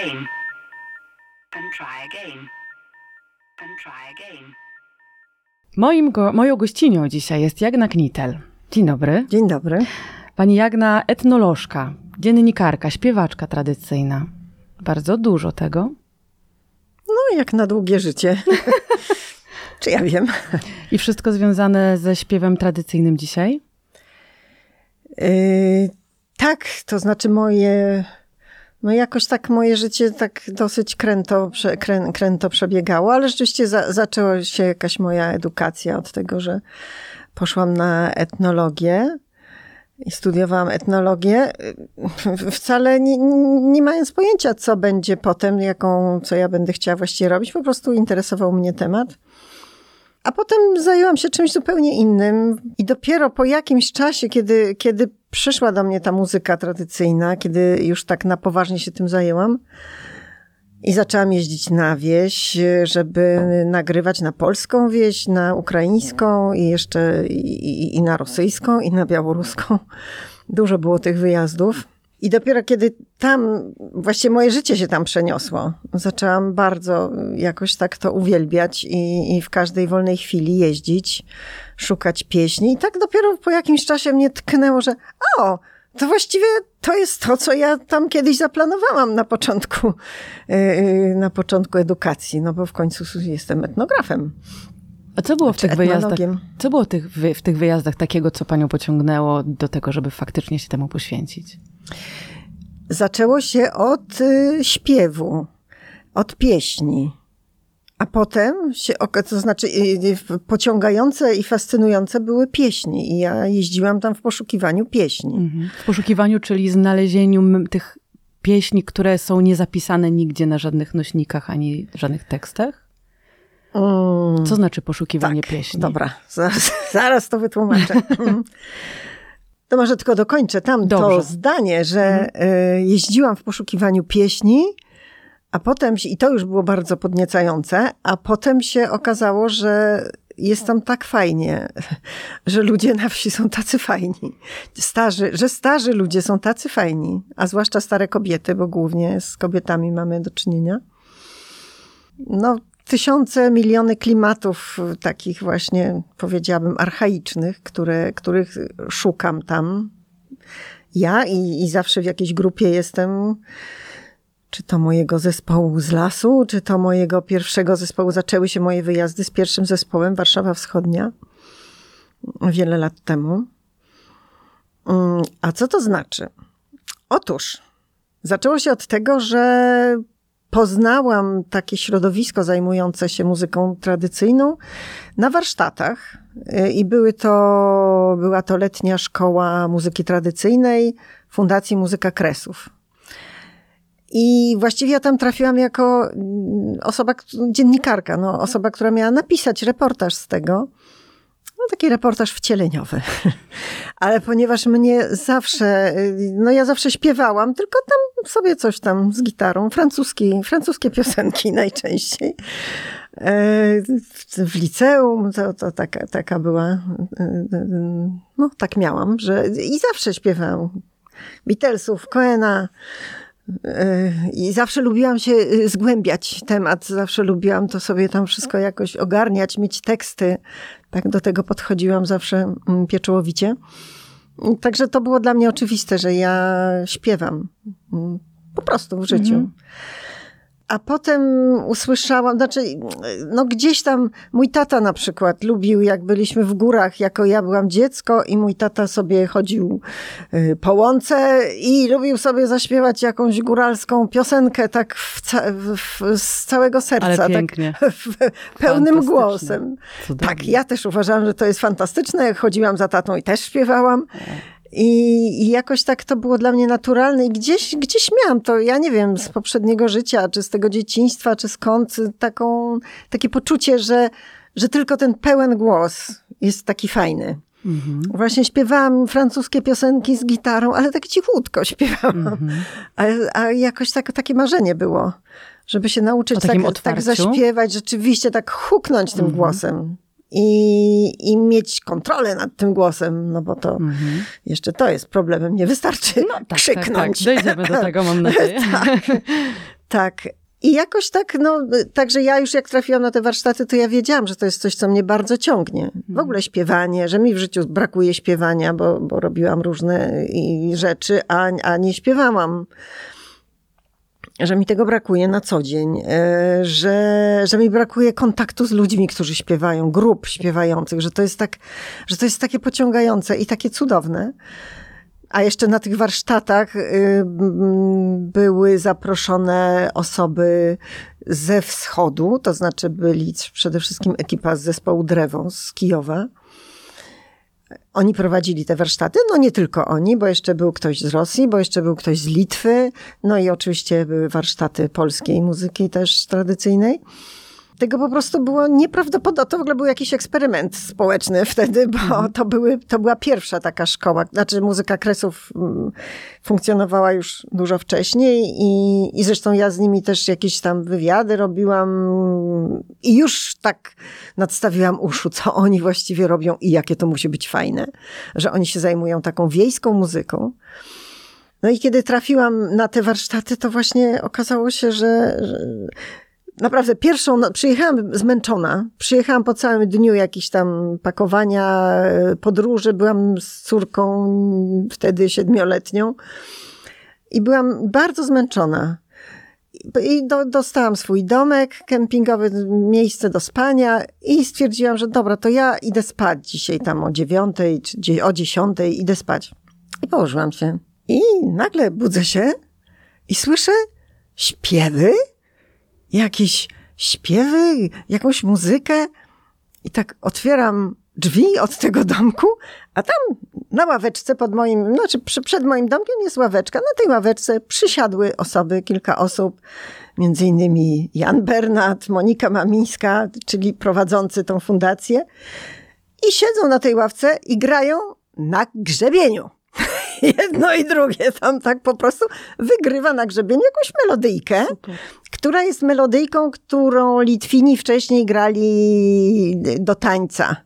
again. And try again. And try again. Moim go, moją gościnią dzisiaj jest Jagna Knitel. Dzień dobry. Dzień dobry. Pani Jagna, etnolożka, dziennikarka, śpiewaczka tradycyjna. Bardzo dużo tego. No, jak na długie życie. Czy ja wiem? I wszystko związane ze śpiewem tradycyjnym dzisiaj? Yy, tak, to znaczy moje. No jakoś tak moje życie tak dosyć kręto, prze, krę, kręto przebiegało, ale rzeczywiście za, zaczęła się jakaś moja edukacja od tego, że poszłam na etnologię i studiowałam etnologię, wcale nie, nie mając pojęcia, co będzie potem, jaką, co ja będę chciała właściwie robić. Po prostu interesował mnie temat. A potem zajęłam się czymś zupełnie innym i dopiero po jakimś czasie, kiedy, kiedy przyszła do mnie ta muzyka tradycyjna, kiedy już tak na poważnie się tym zajęłam i zaczęłam jeździć na wieś, żeby nagrywać na polską wieś, na ukraińską i jeszcze i, i na rosyjską i na białoruską. Dużo było tych wyjazdów. I dopiero kiedy tam, właściwie moje życie się tam przeniosło, zaczęłam bardzo jakoś tak to uwielbiać i, i, w każdej wolnej chwili jeździć, szukać pieśni. I tak dopiero po jakimś czasie mnie tknęło, że o, to właściwie to jest to, co ja tam kiedyś zaplanowałam na początku, yy, na początku edukacji, no bo w końcu jestem etnografem. A co było w tych wyjazdach? Co było tych, w tych wyjazdach takiego, co panią pociągnęło do tego, żeby faktycznie się temu poświęcić? Zaczęło się od y, śpiewu, od pieśni. A potem się, to znaczy y, pociągające i fascynujące były pieśni. I ja jeździłam tam w poszukiwaniu pieśni. Mhm. W poszukiwaniu, czyli znalezieniu tych pieśni, które są niezapisane nigdzie na żadnych nośnikach ani żadnych tekstach? Mm, Co znaczy poszukiwanie tak, pieśni? Dobra, zaraz, zaraz to wytłumaczę. To może tylko dokończę tam Dobrze. to zdanie, że mhm. jeździłam w poszukiwaniu pieśni, a potem, i to już było bardzo podniecające, a potem się okazało, że jest tam tak fajnie, że ludzie na wsi są tacy fajni. Starzy, że starzy ludzie są tacy fajni, a zwłaszcza stare kobiety, bo głównie z kobietami mamy do czynienia. No, tysiące, miliony klimatów takich właśnie, powiedziałabym, archaicznych, które, których szukam tam. Ja i, i zawsze w jakiejś grupie jestem, czy to mojego zespołu z lasu, czy to mojego pierwszego zespołu. Zaczęły się moje wyjazdy z pierwszym zespołem Warszawa Wschodnia wiele lat temu. Mm, a co to znaczy? Otóż zaczęło się od tego, że poznałam takie środowisko zajmujące się muzyką tradycyjną na warsztatach. Y, I były to, była to letnia szkoła muzyki tradycyjnej Fundacji Muzyka Kresów. I właściwie ja tam trafiłam jako mm, osoba, dziennikarka, no, osoba, która miała napisać reportaż z tego. No, taki reportaż wcieleniowy. Ale ponieważ mnie zawsze, no ja zawsze śpiewałam, tylko tam sobie coś tam z gitarą, francuski, francuskie piosenki najczęściej. E, w liceum to, to taka, taka była, no tak miałam, że i zawsze śpiewałam Beatlesów, Coena, i zawsze lubiłam się zgłębiać temat, zawsze lubiłam to sobie tam wszystko jakoś ogarniać, mieć teksty. Tak do tego podchodziłam zawsze mm, pieczołowicie. Także to było dla mnie oczywiste, że ja śpiewam mm, po prostu w życiu. Mhm. A potem usłyszałam, znaczy, no gdzieś tam mój tata na przykład lubił, jak byliśmy w górach, jako ja byłam dziecko i mój tata sobie chodził y, po łące i lubił sobie zaśpiewać jakąś góralską piosenkę tak w ca w, z całego serca. Tak. Tak w, pełnym głosem. Cudownie. Tak, ja też uważam, że to jest fantastyczne. Chodziłam za tatą i też śpiewałam. I, I, jakoś tak to było dla mnie naturalne i gdzieś, gdzieś miałam to, ja nie wiem, z poprzedniego życia, czy z tego dzieciństwa, czy skąd, taką, takie poczucie, że, że tylko ten pełen głos jest taki fajny. Mhm. Właśnie śpiewałam francuskie piosenki z gitarą, ale tak cichutko śpiewałam. Mhm. A, a, jakoś tak, takie marzenie było, żeby się nauczyć tak, tak, zaśpiewać, rzeczywiście tak huknąć tym mhm. głosem. I, i mieć kontrolę nad tym głosem, no bo to mhm. jeszcze to jest problemem. Nie wystarczy no, tak, krzyknąć. Tak, tak. Dojdziemy do tego, mam nadzieję. tak, tak. I jakoś tak, no, także ja już jak trafiłam na te warsztaty, to ja wiedziałam, że to jest coś, co mnie bardzo ciągnie. W ogóle mhm. śpiewanie, że mi w życiu brakuje śpiewania, bo, bo robiłam różne rzeczy, a, a nie śpiewałam że mi tego brakuje na co dzień, e, że, że mi brakuje kontaktu z ludźmi, którzy śpiewają, grup śpiewających, że to jest tak, że to jest takie pociągające i takie cudowne. A jeszcze na tych warsztatach y, były zaproszone osoby ze wschodu, to znaczy byli przede wszystkim ekipa z zespołu Drewą z Kijowa. Oni prowadzili te warsztaty, no nie tylko oni, bo jeszcze był ktoś z Rosji, bo jeszcze był ktoś z Litwy, no i oczywiście były warsztaty polskiej muzyki też tradycyjnej tego po prostu było nieprawdopodobne. To w ogóle był jakiś eksperyment społeczny wtedy, bo mhm. to, były, to była pierwsza taka szkoła. Znaczy muzyka Kresów mm, funkcjonowała już dużo wcześniej i, i zresztą ja z nimi też jakieś tam wywiady robiłam i już tak nadstawiłam uszu, co oni właściwie robią i jakie to musi być fajne, że oni się zajmują taką wiejską muzyką. No i kiedy trafiłam na te warsztaty, to właśnie okazało się, że, że naprawdę pierwszą, no, przyjechałam zmęczona. Przyjechałam po całym dniu jakichś tam pakowania, e, podróży. Byłam z córką wtedy siedmioletnią i byłam bardzo zmęczona. I do, dostałam swój domek kempingowy, miejsce do spania i stwierdziłam, że dobra, to ja idę spać dzisiaj tam o dziewiątej czy o dziesiątej, idę spać. I położyłam się. I nagle budzę się i słyszę śpiewy jakieś śpiewy, jakąś muzykę i tak otwieram drzwi od tego domku, a tam na ławeczce pod moim, znaczy przed moim domkiem jest ławeczka. Na tej ławeczce przysiadły osoby, kilka osób, między innymi Jan Bernat, Monika Mamińska, czyli prowadzący tą fundację. I siedzą na tej ławce i grają na grzebieniu. jedno i drugie tam tak po prostu wygrywa na grzebieniu jakąś melodyjkę, Super. Która jest melodyjką, którą Litwini wcześniej grali do tańca.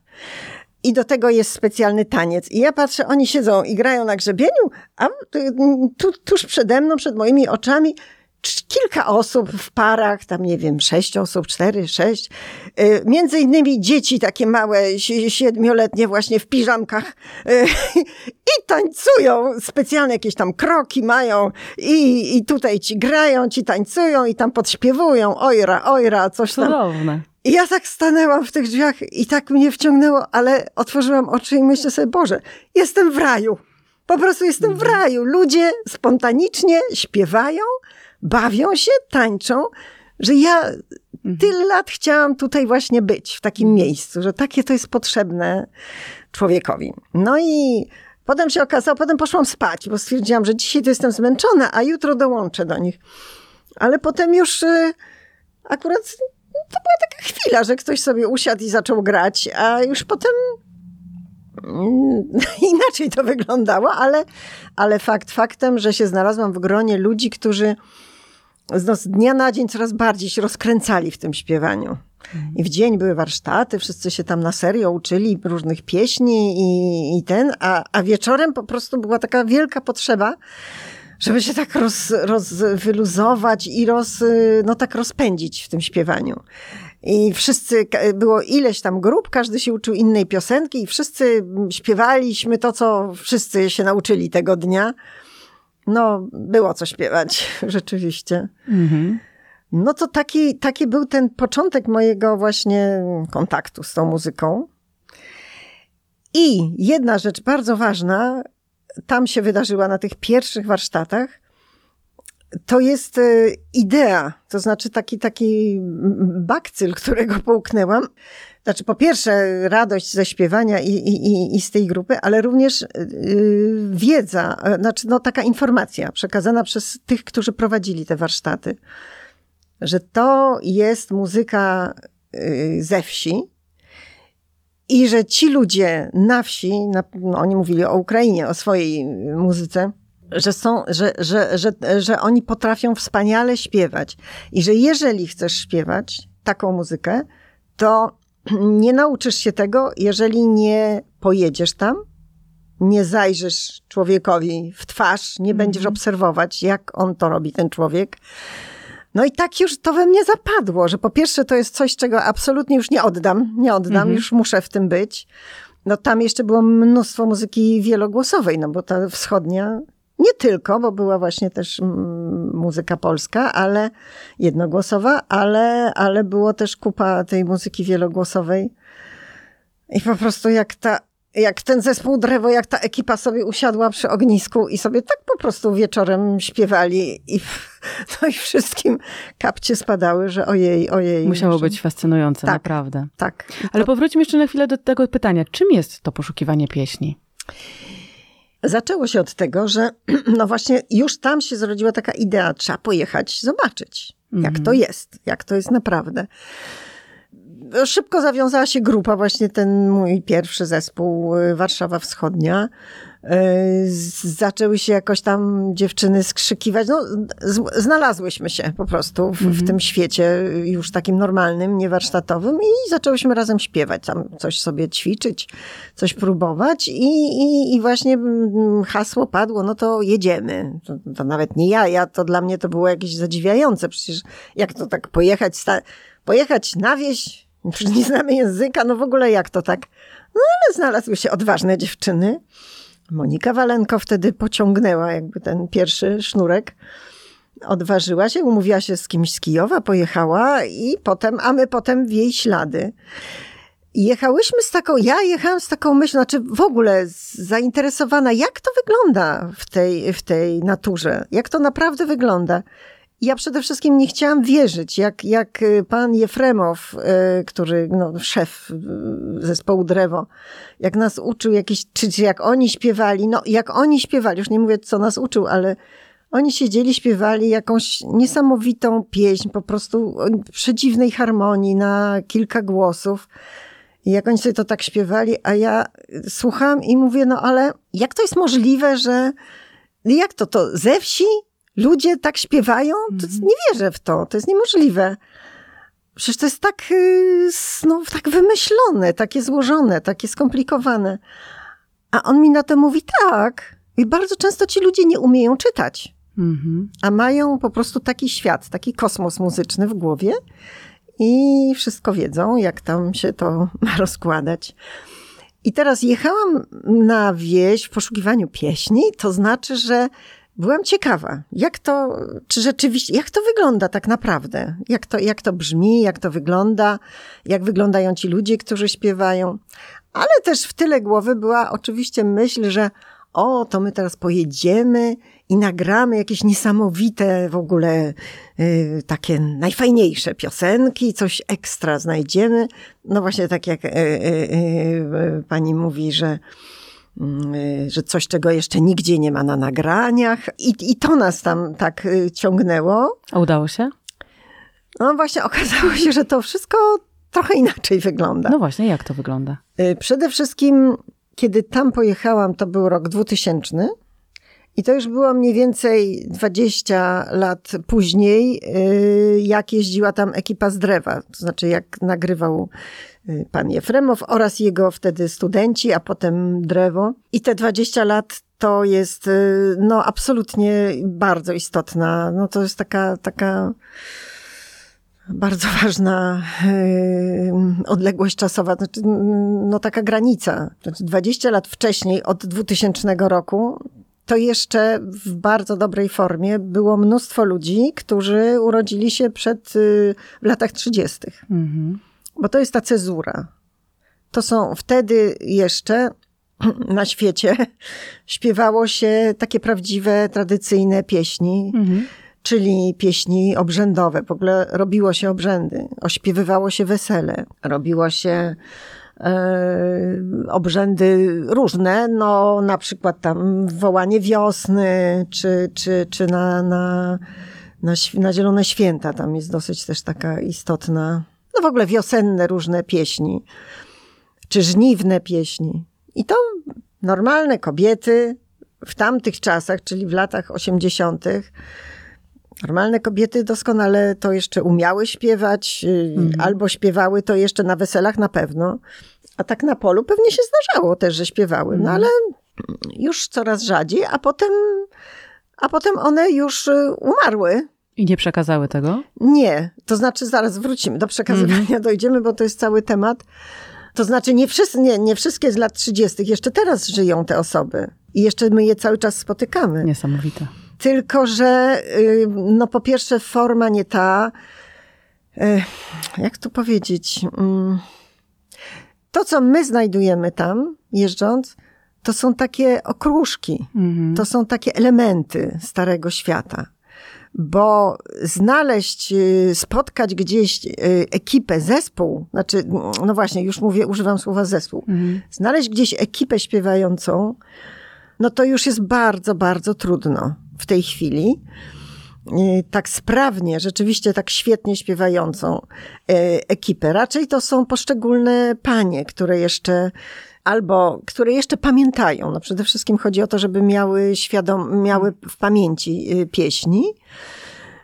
I do tego jest specjalny taniec. I ja patrzę, oni siedzą i grają na grzebieniu, a tu, tuż przede mną, przed moimi oczami kilka osób w parach, tam nie wiem, sześć osób, cztery, sześć. Y, między innymi dzieci takie małe, siedmioletnie właśnie w piżamkach y, i tańcują. Specjalne jakieś tam kroki mają i, i tutaj ci grają, ci tańcują i tam podśpiewują. Ojra, ojra, coś tam. Cudowne. I ja tak stanęłam w tych drzwiach i tak mnie wciągnęło, ale otworzyłam oczy i myślę sobie, Boże, jestem w raju. Po prostu jestem w mhm. raju. Ludzie spontanicznie śpiewają, bawią się, tańczą, że ja mhm. tyle lat chciałam tutaj właśnie być, w takim mhm. miejscu, że takie to jest potrzebne człowiekowi. No i potem się okazało, potem poszłam spać, bo stwierdziłam, że dzisiaj to jestem zmęczona, a jutro dołączę do nich. Ale potem już y, akurat to była taka chwila, że ktoś sobie usiadł i zaczął grać, a już potem inaczej to wyglądało, ale, ale fakt faktem, że się znalazłam w gronie ludzi, którzy z dnia na dzień coraz bardziej się rozkręcali w tym śpiewaniu. I w dzień były warsztaty, wszyscy się tam na serio uczyli różnych pieśni i, i ten, a, a wieczorem po prostu była taka wielka potrzeba, żeby się tak roz, roz, wyluzować i roz, no tak rozpędzić w tym śpiewaniu. I wszyscy, było ileś tam grup, każdy się uczył innej piosenki i wszyscy śpiewaliśmy to, co wszyscy się nauczyli tego dnia. No, było co śpiewać, rzeczywiście. Mhm. No to taki, taki był ten początek mojego właśnie kontaktu z tą muzyką. I jedna rzecz bardzo ważna, tam się wydarzyła na tych pierwszych warsztatach, to jest e, idea, to znaczy taki, taki bakcyl, którego połknęłam. Znaczy, po pierwsze, radość ze śpiewania i, i, i z tej grupy, ale również yy, wiedza, e, znaczy, no, taka informacja przekazana przez tych, którzy prowadzili te warsztaty, że to jest muzyka ze wsi i że ci ludzie na wsi, no, oni mówili o Ukrainie, o swojej muzyce, że są, że, że, że, że oni potrafią wspaniale śpiewać i że jeżeli chcesz śpiewać taką muzykę, to nie nauczysz się tego, jeżeli nie pojedziesz tam, nie zajrzysz człowiekowi w twarz, nie będziesz mhm. obserwować, jak on to robi, ten człowiek. No i tak już to we mnie zapadło, że po pierwsze to jest coś, czego absolutnie już nie oddam, nie oddam, mhm. już muszę w tym być. No tam jeszcze było mnóstwo muzyki wielogłosowej, no bo ta wschodnia nie tylko, bo była właśnie też muzyka polska, ale jednogłosowa, ale, ale było też kupa tej muzyki wielogłosowej. I po prostu jak ta jak ten zespół Drewo, jak ta ekipa sobie usiadła przy ognisku i sobie tak po prostu wieczorem śpiewali i, no i wszystkim kapcie spadały, że ojej, ojej. Musiało że... być fascynujące, tak, naprawdę. Tak. Ale to... powróćmy jeszcze na chwilę do tego pytania. Czym jest to poszukiwanie pieśni? Zaczęło się od tego, że no właśnie już tam się zrodziła taka idea, trzeba pojechać, zobaczyć, jak to mhm. jest, jak to jest naprawdę szybko zawiązała się grupa, właśnie ten mój pierwszy zespół, y, Warszawa Wschodnia. Y, zaczęły się jakoś tam dziewczyny skrzykiwać. No, znalazłyśmy się po prostu w, w mhm. tym świecie już takim normalnym, niewarsztatowym i zaczęłyśmy razem śpiewać, tam coś sobie ćwiczyć, coś próbować i, i, i właśnie mm, hasło padło, no to jedziemy. To, to, nawet nie ja, ja, to dla mnie to było jakieś zadziwiające. Przecież jak to tak pojechać, pojechać na wieś, Przecież nie znamy języka, no w ogóle jak to tak? No ale znalazły się odważne dziewczyny. Monika Walenko wtedy pociągnęła jakby ten pierwszy sznurek. Odważyła się, umówiła się z kimś z Kijowa, pojechała i potem, a my potem w jej ślady. Jechałyśmy z taką, ja jechałam z taką myślą, znaczy w ogóle zainteresowana, jak to wygląda w tej, w tej naturze, jak to naprawdę wygląda. Ja przede wszystkim nie chciałam wierzyć, jak, jak y, pan Jefremow, y, który, no, szef y, zespołu Drewo, jak nas uczył jakieś, czy jak oni śpiewali, no jak oni śpiewali, już nie mówię co nas uczył, ale oni siedzieli, śpiewali jakąś niesamowitą pieśń, po prostu przedziwnej harmonii na kilka głosów. I jak oni sobie to tak śpiewali, a ja słucham i mówię, no ale jak to jest możliwe, że jak to, to ze wsi ludzie tak śpiewają? To mhm. nie wierzę w to, to jest niemożliwe. Przecież to jest tak, y, no, tak wymyślone, takie złożone, takie skomplikowane. A on mi na to mówi tak. I bardzo często ci ludzie nie umieją czytać. Mhm. A mają po prostu taki świat, taki kosmos muzyczny w głowie i wszystko wiedzą, jak tam się to ma rozkładać. I teraz jechałam na wieś w poszukiwaniu pieśni, to znaczy, że Byłam ciekawa, jak to, czy rzeczywiście, jak to wygląda tak naprawdę? Jak to, jak to brzmi, jak to wygląda, jak wyglądają ci ludzie, którzy śpiewają. Ale też w tyle głowy była oczywiście myśl, że o, to my teraz pojedziemy i nagramy jakieś niesamowite w ogóle y, takie najfajniejsze piosenki, coś ekstra znajdziemy. No właśnie tak jak y, y, pani mówi, że że coś, czego jeszcze nigdzie nie ma na nagraniach. I, i to nas tam tak y, ciągnęło. A udało się? No właśnie, okazało się, że to wszystko trochę inaczej wygląda. No właśnie, jak to wygląda? Y, przede wszystkim, kiedy tam pojechałam, to był rok 2000. I to już było mniej więcej 20 lat później, jak jeździła tam ekipa z drewa. To znaczy, jak nagrywał Y, pan Jefremow oraz jego wtedy studenci, a potem Drewo. I te 20 lat to jest y, no absolutnie bardzo istotna, no to jest taka, taka bardzo ważna yy, odległość czasowa, znaczy, no taka granica. Znaczy 20 lat wcześniej, od 2000 roku, to jeszcze w bardzo dobrej formie było mnóstwo ludzi, którzy urodzili się przed yy, w latach 30. Mhm bo to jest ta cezura. To są wtedy jeszcze na świecie śpiewało się takie prawdziwe, tradycyjne pieśni, mhm. czyli pieśni obrzędowe. W ogóle robiło się obrzędy, ośpiewywało się wesele, robiło się e, obrzędy różne, no na przykład tam wołanie wiosny, czy, czy, czy na, na, na, na Zielone Święta. Tam jest dosyć też taka istotna no w ogóle wiosenne różne pieśni, czy żniwne pieśni. I to normalne kobiety w tamtych czasach, czyli w latach 80., Normalne kobiety doskonale to jeszcze umiały śpiewać, mhm. albo śpiewały to jeszcze na weselach na pewno. A tak na polu pewnie się zdarzało też, że śpiewały, no mhm. ale już coraz rzadziej, a potem, a potem one już y, umarły. I nie przekazały tego? Nie, to znaczy zaraz wrócimy do przekazywania, mhm. dojdziemy, bo to jest cały temat. To znaczy nie, wszyscy, nie, nie wszystkie z lat 30. jeszcze teraz żyją te osoby. I jeszcze my je cały czas spotykamy. Niesamowite. Tylko, że y, no po pierwsze forma nie ta, y, jak to powiedzieć, mm, to co my znajdujemy tam jeżdżąc, to są takie okruszki, mhm. to są takie elementy starego świata. Bo znaleźć, y, spotkać gdzieś ekipę, zespół, znaczy, no właśnie, już mówię, używam słowa zespół, mhm. znaleźć gdzieś ekipę śpiewającą, no to już jest bardzo, bardzo trudno w tej chwili. Tak sprawnie, rzeczywiście tak świetnie śpiewającą ekipę. Raczej to są poszczególne panie, które jeszcze albo które jeszcze pamiętają. No przede wszystkim chodzi o to, żeby miały świadom, miały w pamięci e, pieśni,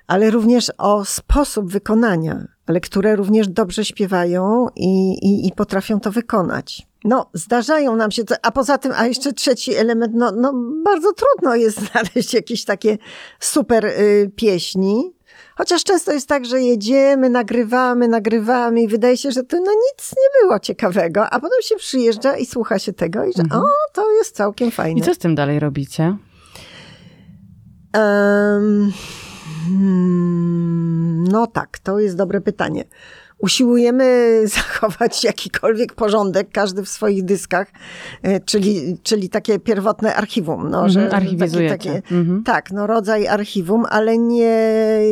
ale również o sposób wykonania, ale które również dobrze śpiewają i, i, i potrafią to wykonać. No, zdarzają nam się, a poza tym, a jeszcze trzeci element, no, no bardzo trudno jest znaleźć jakieś takie super y, pieśni. Chociaż często jest tak, że jedziemy, nagrywamy, nagrywamy i wydaje się, że to no nic nie było ciekawego, a potem się przyjeżdża i słucha się tego i że mhm. o, to jest całkiem fajne. I co z tym dalej robicie? Um, no tak, to jest dobre pytanie usiłujemy zachować jakikolwiek porządek, każdy w swoich dyskach, e, czyli, czyli takie pierwotne archiwum. No, że mm, Archiwizujecie. Takie, takie, -hmm. Tak, no rodzaj archiwum, ale nie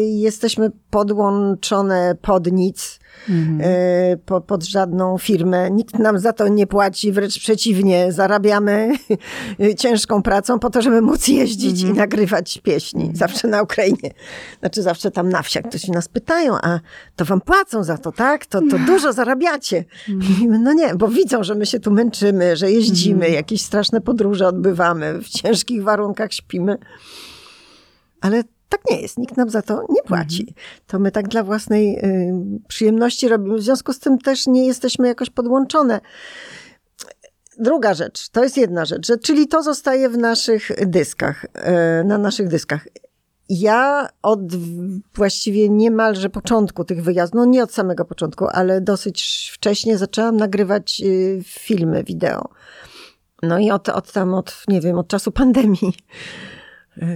jesteśmy podłączone pod nic mhm. E, po, pod żadną firmę. Nikt nam za to nie płaci, wręcz przeciwnie, zarabiamy ciężką pracą po to, żeby móc jeździć mhm. i nagrywać pieśni. Zawsze na Ukrainie. Znaczy zawsze tam na wsiach ktoś nas pytają, a to wam płacą za to, tak? To, to dużo zarabiacie. Mhm. No nie, bo widzą, że my się tu męczymy, że jeździmy, mhm. jakieś straszne podróże odbywamy, w ciężkich warunkach śpimy. Ale tak nie jest, nikt nam za to nie płaci. Mhm. To my tak dla własnej y, przyjemności robimy. W związku z tym też nie jesteśmy jakoś podłączone. Druga rzecz, to jest jedna rzecz, że, czyli to zostaje w naszych dyskach, y, na naszych dyskach. Ja od właściwie niemalże początku tych wyjazdów, no nie od samego początku, ale dosyć wcześnie zaczęłam nagrywać y, filmy, wideo. No i od, od tam, od, nie wiem, od czasu pandemii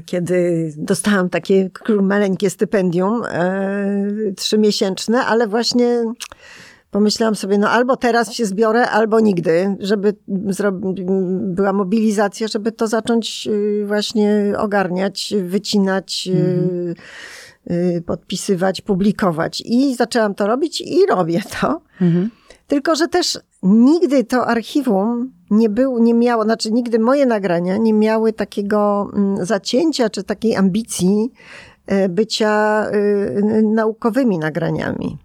kiedy dostałam takie maleńkie stypendium, e, trzymiesięczne, ale właśnie pomyślałam sobie, no albo teraz się zbiorę, albo nigdy, żeby była mobilizacja, żeby to zacząć y, właśnie ogarniać, wycinać, mhm. podpisywać, publikować. I zaczęłam to robić i robię to. Mhm. Tylko, że też nigdy to archiwum nie było, nie miało, znaczy nigdy moje nagrania nie miały takiego mm, zacięcia czy takiej ambicji e, bycia e, naukowymi nagraniami.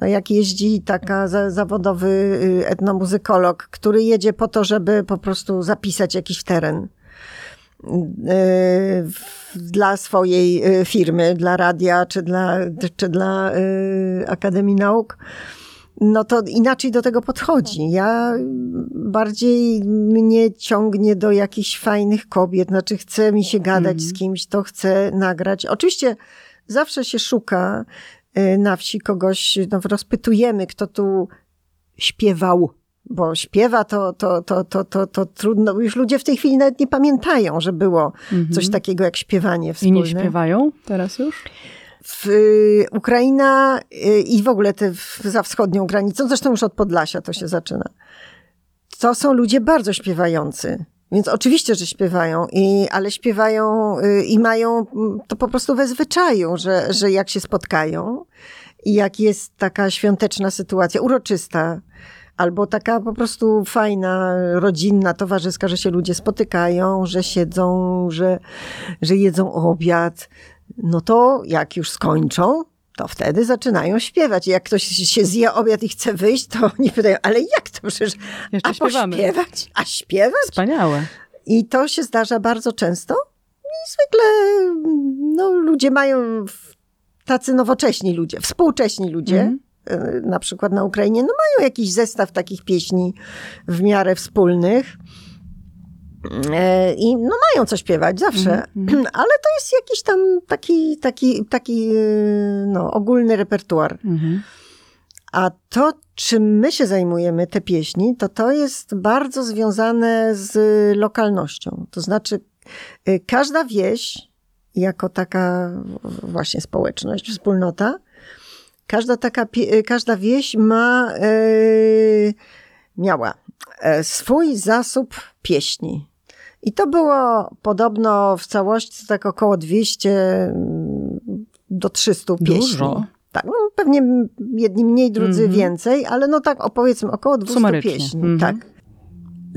No jak jeździ taka zawodowy y, etnomuzykolog, który jedzie po to, żeby po prostu zapisać jakiś teren e, dla swojej firmy, dla radia czy dla, czy dla Akademii Nauk no to inaczej do tego podchodzi. Ja bardziej mnie ciągnie do jakichś fajnych kobiet, znaczy chce mi się gadać mm. z kimś, to chcę nagrać. Oczywiście zawsze się szuka y, na wsi kogoś, no rozpytujemy, kto tu śpiewał, bo śpiewa to, to, to, to, to, to trudno. Już ludzie w tej chwili nawet nie pamiętają, że było -hmm. coś takiego jak śpiewanie wspólne. I nie śpiewają teraz już? W y, Ukraina y, i w ogóle te za wschodnią granicą, zresztą już od Podlasia to się zaczyna. To są ludzie bardzo śpiewający. Więc oczywiście, że śpiewają, i, ale śpiewają y, i mają to po prostu we zwyczaju, że, że jak się spotkają i jak jest taka świąteczna sytuacja, uroczysta, albo taka po prostu fajna, rodzinna, towarzyska, że się ludzie spotykają, że siedzą, że, że jedzą obiad, no to jak już skończą, to wtedy zaczynają śpiewać. Jak ktoś się zje obiad i chce wyjść, to oni pytają, ale jak to przecież? Jeszcze a śpiewamy. pośpiewać? A śpiewać? Wspaniałe. I to się zdarza bardzo często. I zwykle no, ludzie mają, tacy nowocześni ludzie, współcześni ludzie, mm. na przykład na Ukrainie, no mają jakiś zestaw takich pieśni w miarę wspólnych. E, I no mają co śpiewać zawsze, mm, ale to jest jakiś tam taki, taki, taki no, ogólny repertuar. Mm. A to, czym my się zajmujemy, te pieśni, to to jest bardzo związane z lokalnością. To znaczy, y, każda wieś, jako taka właśnie społeczność, wspólnota, każda taka, każda wieś ma, miała e, swój zasób pieśni. I to było podobno w całości tak około 200 mm, do 300 pieśni. Dużo. Tak, no pewnie jedni mniej, drudzy mm -hmm. więcej, ale no tak opowiedzmy około 200 Sumarycznie. pieśni. Mm -hmm. Tak.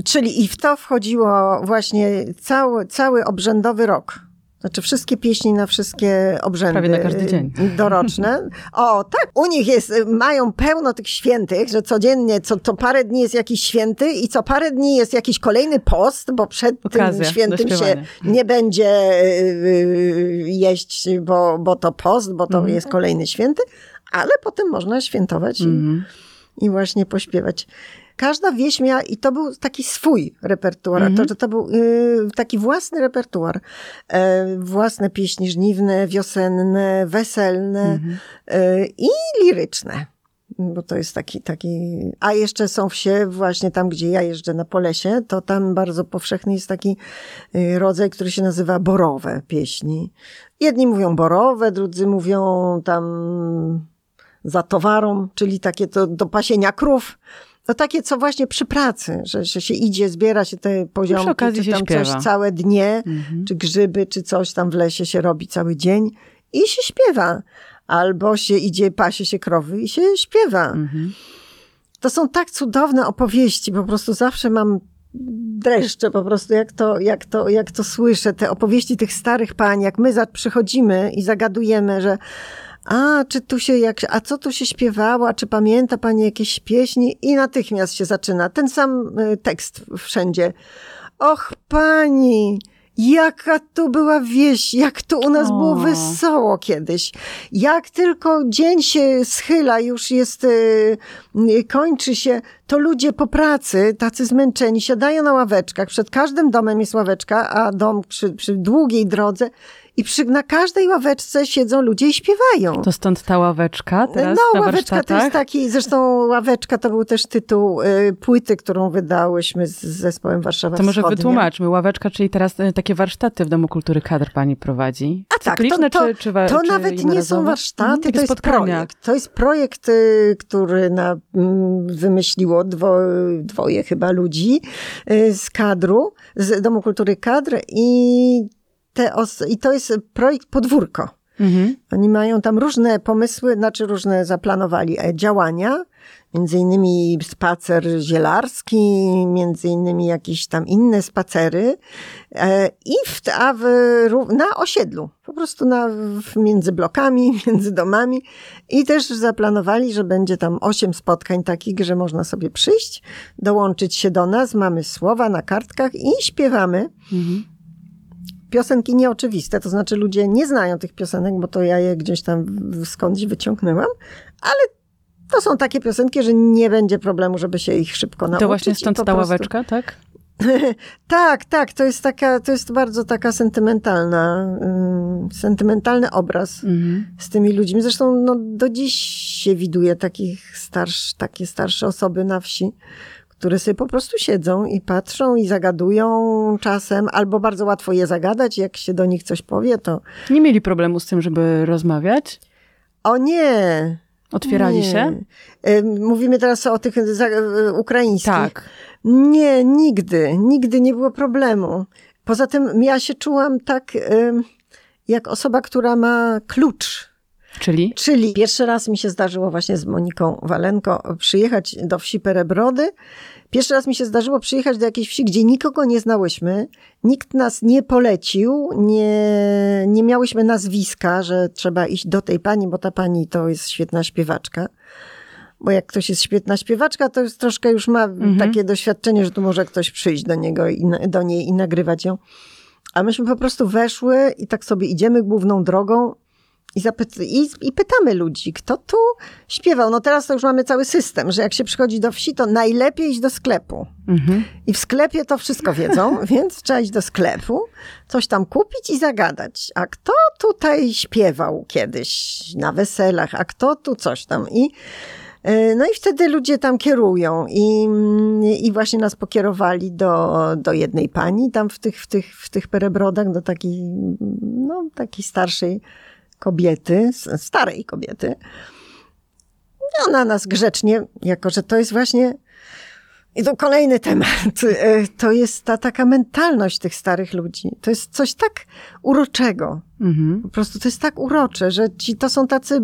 Czyli i w to wchodziło właśnie cały, cały obrzędowy rok. Znaczy wszystkie pieśni na wszystkie obrzędy. Prawie na każdy dzień. Doroczne. O, tak. U nich jest, mają pełno tych świętych, że codziennie, co, co parę dni jest jakiś święty i co parę dni jest jakiś kolejny post, bo przed Okazja tym świętym się nie będzie y, jeść, bo, bo to post, bo to mhm. jest kolejny święty, ale potem można świętować mhm. i, i właśnie pośpiewać każda wieś miała, i to był taki swój repertuar, mm -hmm. to, to był y, taki własny repertuar. E, własne pieśni żniwne, wiosenne, weselne mm -hmm. y, i liryczne bo to jest taki, taki, a jeszcze są wsie właśnie tam, gdzie ja jeżdżę na Polesie, to tam bardzo powszechny jest taki y, rodzaj, który się nazywa borowe pieśni. Jedni mówią borowe, drudzy mówią tam za towarą, czyli takie to do pasienia krów. No takie, co właśnie przy pracy, że, że się idzie, zbiera się te poziomki, czy tam coś całe dnie, mhm. czy grzyby, czy coś tam w lesie się robi cały dzień i się śpiewa. Albo się idzie, pasie się krowy i się śpiewa. Mhm. To są tak cudowne opowieści, po prostu zawsze mam dreszcze po prostu, jak to, jak to, jak to słyszę, te opowieści tych starych pań, jak my przychodzimy i zagadujemy, że a, czy tu się jak, a co tu się śpiewało, a czy pamięta pani jakieś pieśni? I natychmiast się zaczyna ten sam y, tekst wszędzie. Och, pani, Jaka to była wieś, jak to u nas o. było wesoło kiedyś. Jak tylko dzień się schyla, już jest, yy, kończy się, to ludzie po pracy, tacy zmęczeni, siadają na ławeczkach. Przed każdym domem jest ławeczka, a dom przy, przy długiej drodze i przy, na każdej ławeczce siedzą ludzie i śpiewają. To stąd ta ławeczka teraz No, na ławeczka to jest taki, zresztą ławeczka to był też tytuł y, płyty, którą wydałyśmy z zespołem Warszawa To może Wschodnia. wytłumaczmy. Ławeczka, czyli teraz y, takie warsztaty w Domu Kultury Kadr pani prowadzi. A tak, to, to, czy, czy, to czy nawet nie są warsztaty, to jest projekt. To jest projekt, y, który na, mm, wymyśliło dwo, dwoje chyba ludzi y, z kadru, z Domu Kultury Kadr i te I to jest projekt Podwórko. Mhm. Oni mają tam różne pomysły, znaczy różne zaplanowali e, działania, między innymi spacer zielarski, między innymi jakieś tam inne spacery e, i w, a w, na osiedlu, po prostu na, między blokami, między domami i też zaplanowali, że będzie tam osiem spotkań takich, że można sobie przyjść, dołączyć się do nas, mamy słowa na kartkach i śpiewamy. Mhm piosenki nieoczywiste, to znaczy ludzie nie znają tych piosenek, bo to ja je gdzieś tam skądś wyciągnęłam, ale to są takie piosenki, że nie będzie problemu, żeby się ich szybko nauczyć. To właśnie stąd ta prostu... ławeczka, tak? tak, tak, to jest taka, to jest bardzo taka sentymentalna, y, sentymentalny obraz mhm. z tymi ludźmi. Zresztą no, do dziś się widuje takich starsz, takie starsze osoby na wsi, które sobie po prostu siedzą i patrzą i zagadują czasem, albo bardzo łatwo je zagadać, jak się do nich coś powie, to... Nie mieli problemu z tym, żeby rozmawiać? O nie! Otwierali nie. się? Mówimy teraz o tych ukraińskich. Tak. Nie, nigdy. Nigdy nie było problemu. Poza tym ja się czułam tak, jak osoba, która ma klucz Czyli? Czyli pierwszy raz mi się zdarzyło właśnie z Moniką Walenko przyjechać do wsi Perebrody. Pierwszy raz mi się zdarzyło przyjechać do jakiejś wsi, gdzie nikogo nie znałyśmy, nikt nas nie polecił, nie, nie miałyśmy nazwiska, że trzeba iść do tej pani, bo ta pani to jest świetna śpiewaczka. Bo jak ktoś jest świetna śpiewaczka, to już troszkę już ma mhm. takie doświadczenie, że tu może ktoś przyjść do niego i do niej i nagrywać ją. A myśmy po prostu weszły i tak sobie idziemy główną drogą i, zapy- i, I, pytamy ludzi, kto tu śpiewał. No teraz to już mamy cały system, że jak się przychodzi do wsi, to najlepiej iść do sklepu. Mhm. I w sklepie to wszystko wiedzą, więc trzeba iść do sklepu, coś tam kupić i zagadać. A kto tutaj śpiewał kiedyś na weselach, a kto tu coś tam. I e, no i wtedy ludzie tam kierują i, i właśnie nas pokierowali do, do jednej pani tam w tych, w tych, w tych perebrodach, do takiej, no, takiej starszej kobiety, starej kobiety. I ona nas grzecznie, jako że to jest właśnie i to kolejny temat. E, to jest ta taka mentalność tych starych ludzi. To jest coś tak uroczego. Mhm. Po prostu to jest tak urocze, że ci to są tacy,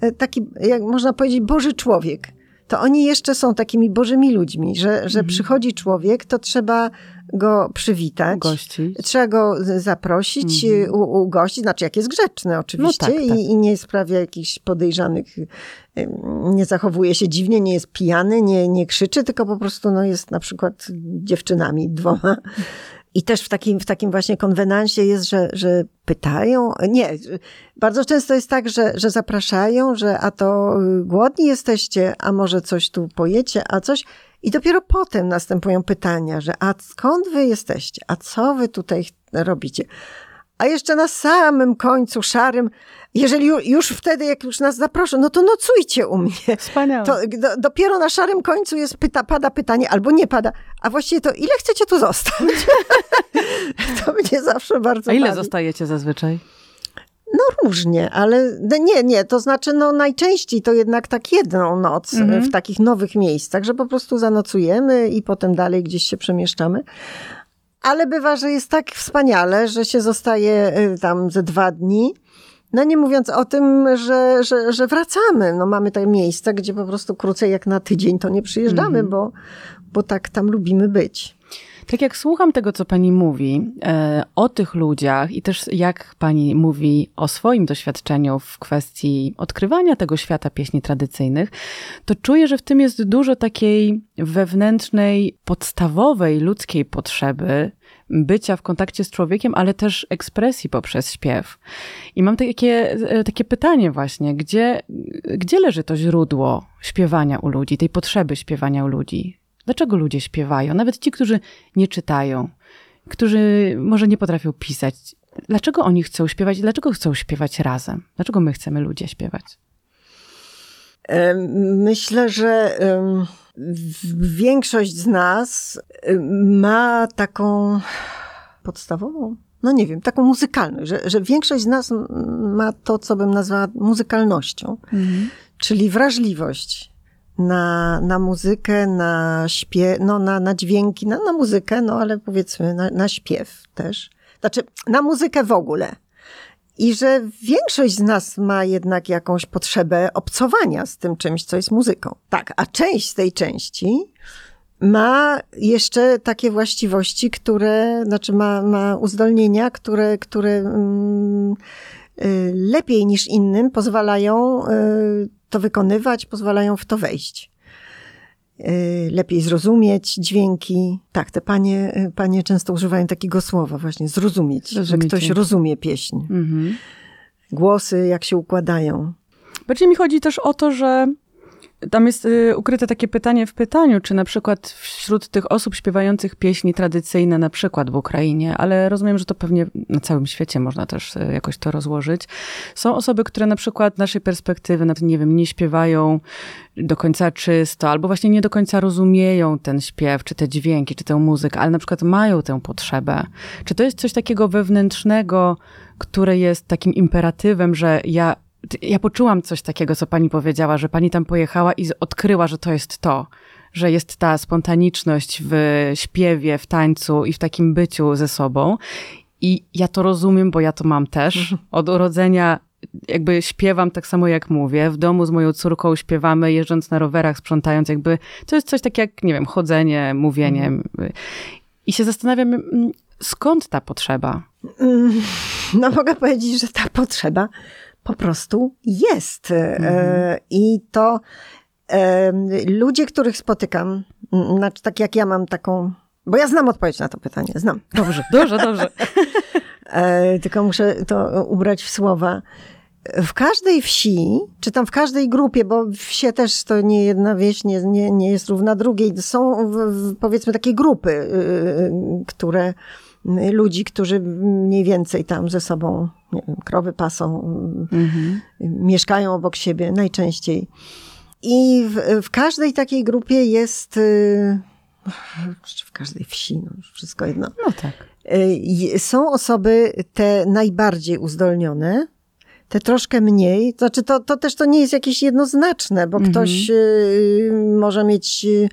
e, taki, jak można powiedzieć, Boży człowiek. To oni jeszcze są takimi Bożymi ludźmi, że, że mhm. przychodzi człowiek, to trzeba go przywitać. Gościć. Trzeba go zaprosić, mhm. u, ugościć, znaczy jak jest grzeczny oczywiście no tak, tak. I, i, nie sprawia jakichś podejrzanych, nie zachowuje się dziwnie, nie jest pijany, nie, nie krzyczy, tylko po prostu no, jest na przykład dziewczynami dwoma. I też w takim, w takim właśnie konwenansie jest, że, że pytają. Nie, bardzo często jest tak, że, że zapraszają, że a to głodni jesteście, a może coś tu pojecie, a coś. I dopiero potem następują pytania, że a skąd wy jesteście? A co wy tutaj robicie? A jeszcze na samym końcu szarym, jeżeli już wtedy, jak już nas zaproszą, no to nocujcie u mnie. Wspaniale. To do, dopiero na szarym końcu jest pyta, pada pytanie, albo nie pada. A właściwie to ile chcecie tu zostać? to mnie zawsze bardzo A ile bawi. zostajecie zazwyczaj? No różnie, ale nie, nie, to znaczy no najczęściej to jednak tak jedną noc mhm. w takich nowych miejscach, że po prostu zanocujemy i potem dalej gdzieś się przemieszczamy. Ale bywa, że jest tak wspaniale, że się zostaje y, tam ze dwa dni. No nie mówiąc o tym, że, że, że wracamy. No mamy te miejsca, gdzie po prostu krócej jak na tydzień to nie przyjeżdżamy, mhm. bo, bo tak tam lubimy być. Tak jak słucham tego, co pani mówi e, o tych ludziach i też jak pani mówi o swoim doświadczeniu w kwestii odkrywania tego świata pieśni tradycyjnych, to czuję, że w tym jest dużo takiej wewnętrznej, podstawowej ludzkiej potrzeby bycia w kontakcie z człowiekiem, ale też ekspresji poprzez śpiew. I mam takie, e, takie pytanie właśnie, gdzie, gdzie leży to źródło śpiewania u ludzi, tej potrzeby śpiewania u ludzi? Dlaczego ludzie śpiewają? Nawet ci, którzy nie czytają, którzy może nie potrafią pisać. Dlaczego oni chcą śpiewać? Dlaczego chcą śpiewać razem? Dlaczego my chcemy ludzie śpiewać? Myślę, że większość z nas ma taką podstawową, no nie wiem, taką muzykalność, że, że większość z nas ma to, co bym nazwała muzykalnością, mhm. czyli wrażliwość na, na muzykę, na śpiew, no na, na dźwięki, na, na muzykę, no ale powiedzmy na, na śpiew też. Znaczy, na muzykę w ogóle. I że większość z nas ma jednak jakąś potrzebę obcowania z tym czymś, co jest muzyką. Tak, a część z tej części ma jeszcze takie właściwości, które, znaczy ma, ma uzdolnienia, które, które mm, y, lepiej niż innym pozwalają y, to wykonywać, pozwalają w to wejść. Y, lepiej zrozumieć dźwięki. Tak, te panie, y, panie często używają takiego słowa właśnie, zrozumieć, że ktoś rozumie pieśń. Mhm. Głosy, jak się układają. Bardziej mi chodzi też o to, że tam jest y, ukryte takie pytanie w pytaniu, czy na przykład wśród tych osób śpiewających pieśni tradycyjne, na przykład w Ukrainie, ale rozumiem, że to pewnie na całym świecie można też y, jakoś to rozłożyć. Są osoby, które na przykład z naszej perspektywy, nawet nie wiem, nie śpiewają do końca czysto, albo właśnie nie do końca rozumieją ten śpiew, czy te dźwięki, czy tę muzykę, ale na przykład mają tę potrzebę. Czy to jest coś takiego wewnętrznego, które jest takim imperatywem, że ja ja poczułam coś takiego, co pani powiedziała, że pani tam pojechała i odkryła, że to jest to, że jest ta spontaniczność w śpiewie, w tańcu i w takim byciu ze sobą. I ja to rozumiem, bo ja to mam też. Mhm. Od urodzenia jakby śpiewam tak samo jak mówię. W domu z moją córką śpiewamy, jeżdżąc na rowerach, sprzątając, jakby to jest coś tak jak, nie wiem, chodzenie, mówienie. Mhm. I się zastanawiam, mm, skąd ta potrzeba? Mm, no mogę powiedzieć, że ta potrzeba po prostu jest. E, mhm. I to e, ludzie, których spotykam, znaczy tak jak ja mam taką, bo ja znam odpowiedź na to pytanie, znam. Dobrze, dobrze, dobrze. E, tylko muszę to ubrać w słowa. W każdej wsi, czy tam w każdej grupie, bo wsie też to nie jedna wieś nie, nie, nie jest równa drugiej, są powiedzmy takie grupy, yy, które ludzi, którzy mniej więcej tam ze sobą, nie wiem, krowy pasą, mhm. mieszkają obok siebie najczęściej. I w, w każdej takiej grupie jest, yy, w każdej wsi, no wszystko jedno. No tak. Yy, są osoby te najbardziej uzdolnione, te troszkę mniej. Znaczy, to, to też to nie jest jakieś jednoznaczne, bo mhm. ktoś y, może mieć. Y,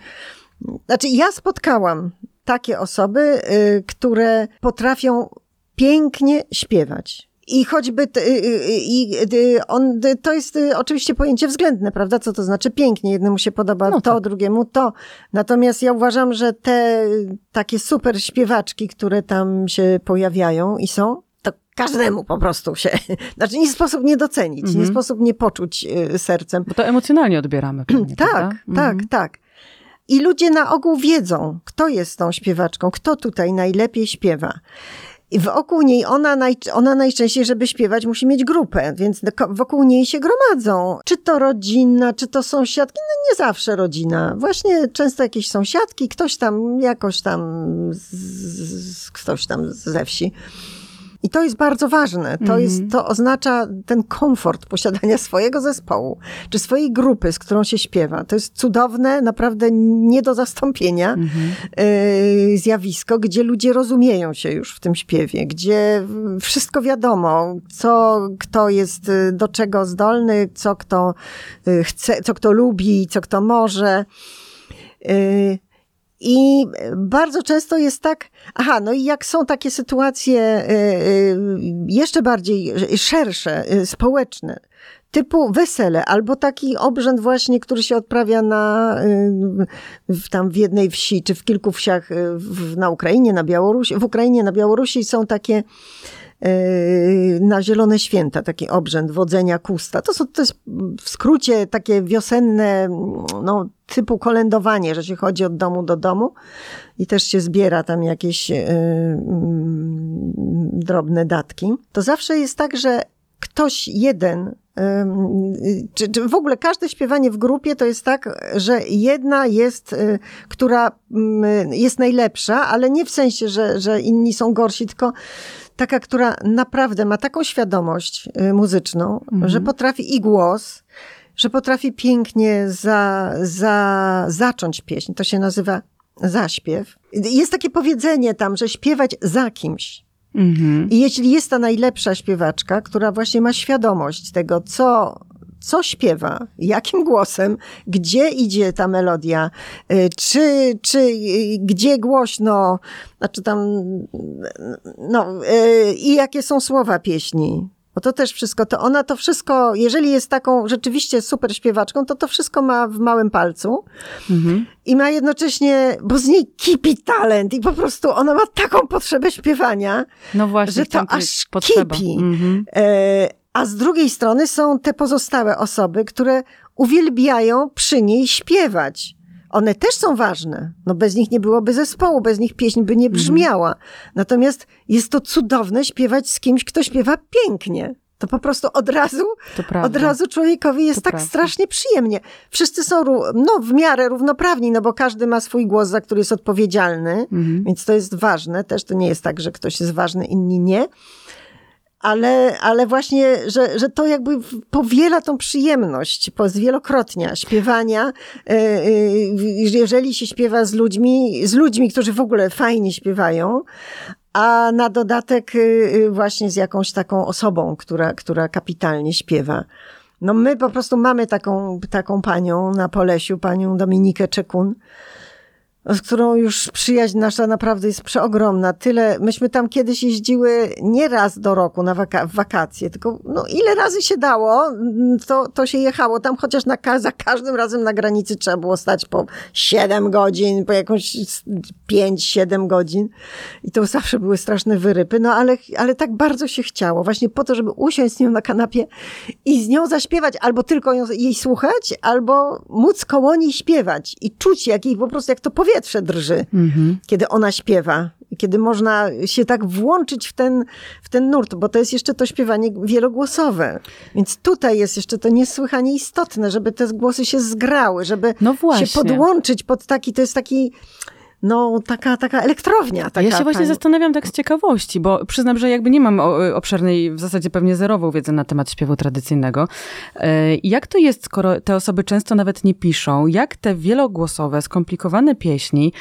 znaczy, ja spotkałam takie osoby, y, które potrafią pięknie śpiewać. I choćby, i on, to jest oczywiście pojęcie względne, prawda? Co to znaczy pięknie? Jednemu się podoba no to, tak. drugiemu to. Natomiast ja uważam, że te takie super śpiewaczki, które tam się pojawiają i są, każdemu po prostu się, znaczy nie sposób nie docenić, nie mhm. sposób nie poczuć y, sercem. Bo to emocjonalnie odbieramy. Pewnie, tak, tak, mhm. tak. I ludzie na ogół wiedzą, kto jest tą śpiewaczką, kto tutaj najlepiej śpiewa. I wokół niej ona, naj, ona najczęściej, żeby śpiewać, musi mieć grupę, więc wokół niej się gromadzą. Czy to rodzinna, czy to sąsiadki? No nie zawsze rodzina. Właśnie często jakieś sąsiadki, ktoś tam, jakoś tam, z, z, ktoś tam ze wsi. I to jest bardzo ważne. To, jest, mhm. to oznacza ten komfort posiadania swojego zespołu, czy swojej grupy, z którą się śpiewa. To jest cudowne, naprawdę nie do zastąpienia mhm. y, zjawisko, gdzie ludzie rozumieją się już w tym śpiewie, gdzie wszystko wiadomo, co kto jest y, do czego zdolny, co kto y, chce, co kto lubi, co kto może. I bardzo często jest tak, aha, no i jak są takie sytuacje y, y, jeszcze bardziej szersze, y, społeczne, typu wesele, albo taki obrzęd właśnie, który się odprawia na, w, tam w jednej wsi, czy w kilku wsiach w, na Ukrainie, na Białorusi, w Ukrainie, na Białorusi są takie na Zielone Święta, taki obrzęd wodzenia kusta. To, są, to jest w skrócie takie wiosenne, no, typu kolędowanie, że się chodzi od domu do domu i też się zbiera tam jakieś yy, drobne datki. To zawsze jest tak, że ktoś jeden yy, czy, czy, w ogóle każde śpiewanie w grupie to jest tak, że jedna jest, która yy, jest najlepsza, ale nie w sensie, że, że inni są gorsi, tylko taka, która naprawdę ma taką świadomość y, muzyczną, mhm. że potrafi i głos, że potrafi pięknie za, za, zacząć pieśń. To się nazywa zaśpiew. Jest takie powiedzenie tam, że śpiewać za kimś. Mhm. I jeśli jest ta najlepsza śpiewaczka, która właśnie ma świadomość tego, co co śpiewa, jakim głosem, gdzie idzie ta melodia, y, czy, czy y, gdzie głośno, znaczy tam, no, y, i jakie są słowa pieśni. Bo to też wszystko, to ona to wszystko, jeżeli jest taką rzeczywiście super śpiewaczką, to to wszystko ma w małym palcu mhm. i ma jednocześnie, bo z niej kipi talent i po prostu ona ma taką potrzebę śpiewania, no właśnie, że to aż potrzeba. kipi. Mhm. E, a z drugiej strony są te pozostałe osoby, które uwielbiają przy niej śpiewać. One też są ważne. No bez nich nie byłoby zespołu, bez nich pieśń by nie mhm. brzmiała. Natomiast jest to cudowne śpiewać z kimś, kto śpiewa pięknie. To po prostu od razu, od razu człowiekowi jest to tak prawda. strasznie przyjemnie. Wszyscy są no, w miarę równoprawni, no bo każdy ma swój głos, za który jest odpowiedzialny, mhm. więc to jest ważne. Też to nie jest tak, że ktoś jest ważny, inni nie ale, ale właśnie, że, że to jakby powiela tą przyjemność zwielokrotnia śpiewania, e, e, jeżeli się śpiewa z ludźmi, z ludźmi, którzy w ogóle fajnie śpiewają, a na dodatek e, właśnie z jakąś taką osobą, która, która kapitalnie śpiewa. No my po prostu mamy taką, taką panią na Polesiu, panią Dominikę Czekun, z którą już przyjaźń nasza naprawdę jest przeogromna. Tyle, myśmy tam kiedyś jeździły nie raz do roku na waka wakacje, tylko no, ile razy się dało, to, to się jechało tam, chociaż na, za każdym razem na granicy trzeba było stać po 7 godzin, po jakąś 5-7 godzin. I to zawsze były straszne wyrypy, no ale, ale tak bardzo się chciało, właśnie po to, żeby usiąść z nią na kanapie i z nią zaśpiewać, albo tylko ją, jej słuchać, albo móc koło niej śpiewać i czuć, jak jej po prostu, jak to powie powietrze drży, mhm. kiedy ona śpiewa. kiedy można się tak włączyć w ten, w ten nurt, bo to jest jeszcze to śpiewanie wielogłosowe. Więc tutaj jest jeszcze to niesłychanie istotne, żeby te głosy się zgrały, żeby no się podłączyć pod taki, to jest taki no, taka, taka elektrownia. Taka, ja się właśnie zastanawiam tak z ciekawości, bo przyznam, że jakby nie mam obszernej, w zasadzie pewnie zerową wiedzy na temat śpiewu tradycyjnego. E, jak to jest, skoro te osoby często nawet nie piszą? Jak te wielogłosowe, skomplikowane pieśni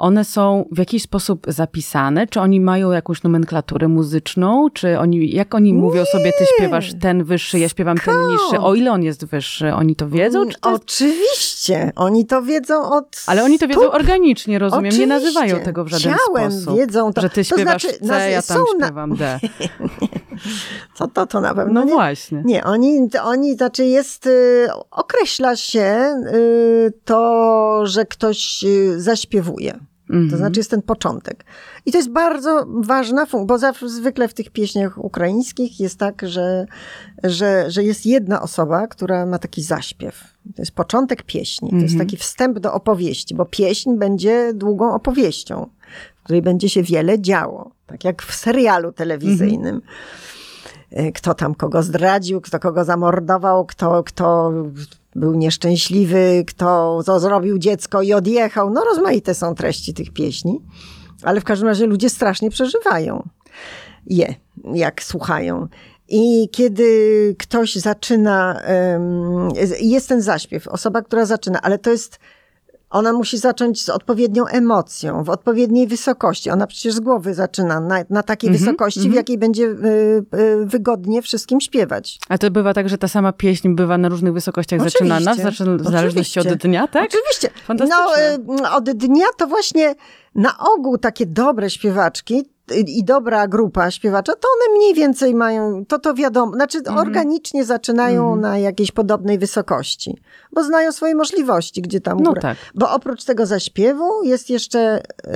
one są w jakiś sposób zapisane? Czy oni mają jakąś nomenklaturę muzyczną? Czy oni, jak oni nie. mówią sobie, ty śpiewasz ten wyższy, ja śpiewam ten niższy? O ile on jest wyższy? Oni to wiedzą? Czy to jest... Oczywiście. Oni to wiedzą od Ale oni to wiedzą organicznie, rozumiem. Oczywiście. Nie nazywają tego w żaden Ciałem sposób. wiedzą to. Że ty śpiewasz to znaczy, C, ja tam śpiewam D. Co to, to na pewno No nie. właśnie. Nie, oni, oni, znaczy jest, y, określa się y, to, że ktoś y, To mhm. znaczy jest ten początek. I to jest bardzo ważna funkcja, bo zawsze, zwykle w tych pieśniach ukraińskich jest tak, że, że, że jest jedna osoba, która ma taki zaśpiew. To jest początek pieśni. To jest mhm. taki wstęp do opowieści, bo pieśń będzie długą opowieścią, w której będzie się wiele działo. Tak jak w serialu telewizyjnym. Mhm. Kto tam kogo zdradził, kto kogo zamordował, kto, kto był nieszczęśliwy, kto zrobił dziecko i odjechał. No rozmaite są treści tych pieśni, ale w każdym razie ludzie strasznie przeżywają je, jak słuchają. I kiedy ktoś zaczyna, jest ten zaśpiew, osoba, która zaczyna, ale to jest ona musi zacząć z odpowiednią emocją, w odpowiedniej wysokości. Ona przecież z głowy zaczyna na, na takiej mm -hmm, wysokości, mm -hmm. w mhm. jakiej będzie y, y, wygodnie wszystkim śpiewać. A to bywa tak, że ta sama pieśń bywa na różnych wysokościach Oczywiście. zaczynana, w zależności od dnia, tak? Oczywiście. No, y, od dnia to właśnie na ogół takie dobre śpiewaczki i dobra grupa śpiewacza, to one mniej więcej mają, to to wiadomo, znaczy -hmm. organicznie zaczynają -hmm. na jakiejś podobnej wysokości, bo znają swoje możliwości, gdzie tam no tak. Bo oprócz tego zaśpiewu jest jeszcze y,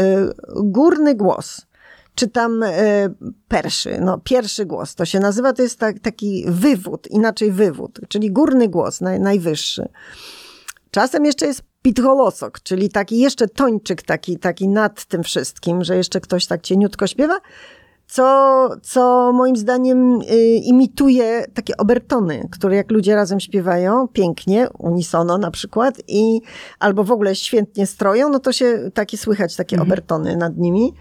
górny głos czy tam y, perszy, no pierwszy głos to się nazywa, to jest tak, taki wywód, inaczej wywód, czyli górny głos, naj, najwyższy. Czasem jeszcze jest pitholosok, czyli taki jeszcze tończyk taki, taki nad tym wszystkim, że jeszcze ktoś tak cieniutko śpiewa, co, co moim zdaniem y, imituje takie obertony, które jak ludzie razem śpiewają pięknie, unisono na przykład, i albo w ogóle świetnie stroją, no to się takie słychać, takie mhm. obertony nad nimi.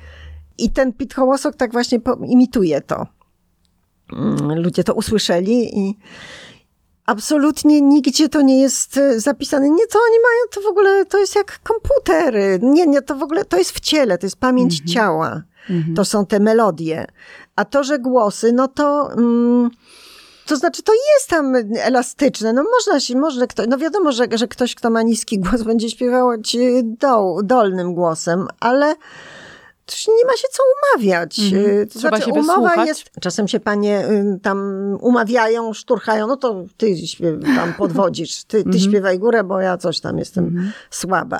I ten pithołosok tak właśnie imituje to. Mm, ludzie to usłyszeli i, Absolutnie nigdzie to nie jest e, zapisane. Nie, co oni mają, to w ogóle to jest jak komputery. Nie, nie, to w ogóle to jest w ciele, to jest pamięć -hmm. ciała. -hmm. To są te melodie. A to, że głosy, no to. Mm, to znaczy, to jest tam elastyczne. No można się, można ktoś, no wiadomo, że, że ktoś, kto ma niski głos, będzie śpiewał dol, dolnym głosem, ale nie ma się co umawiać. Mhm. To znaczy, umowa wysłuchać. jest. Czasem się panie y, tam umawiają, szturchają, no to ty tam podwodzisz, ty, ty mhm. śpiewaj górę, bo ja coś tam jestem mhm. słaba.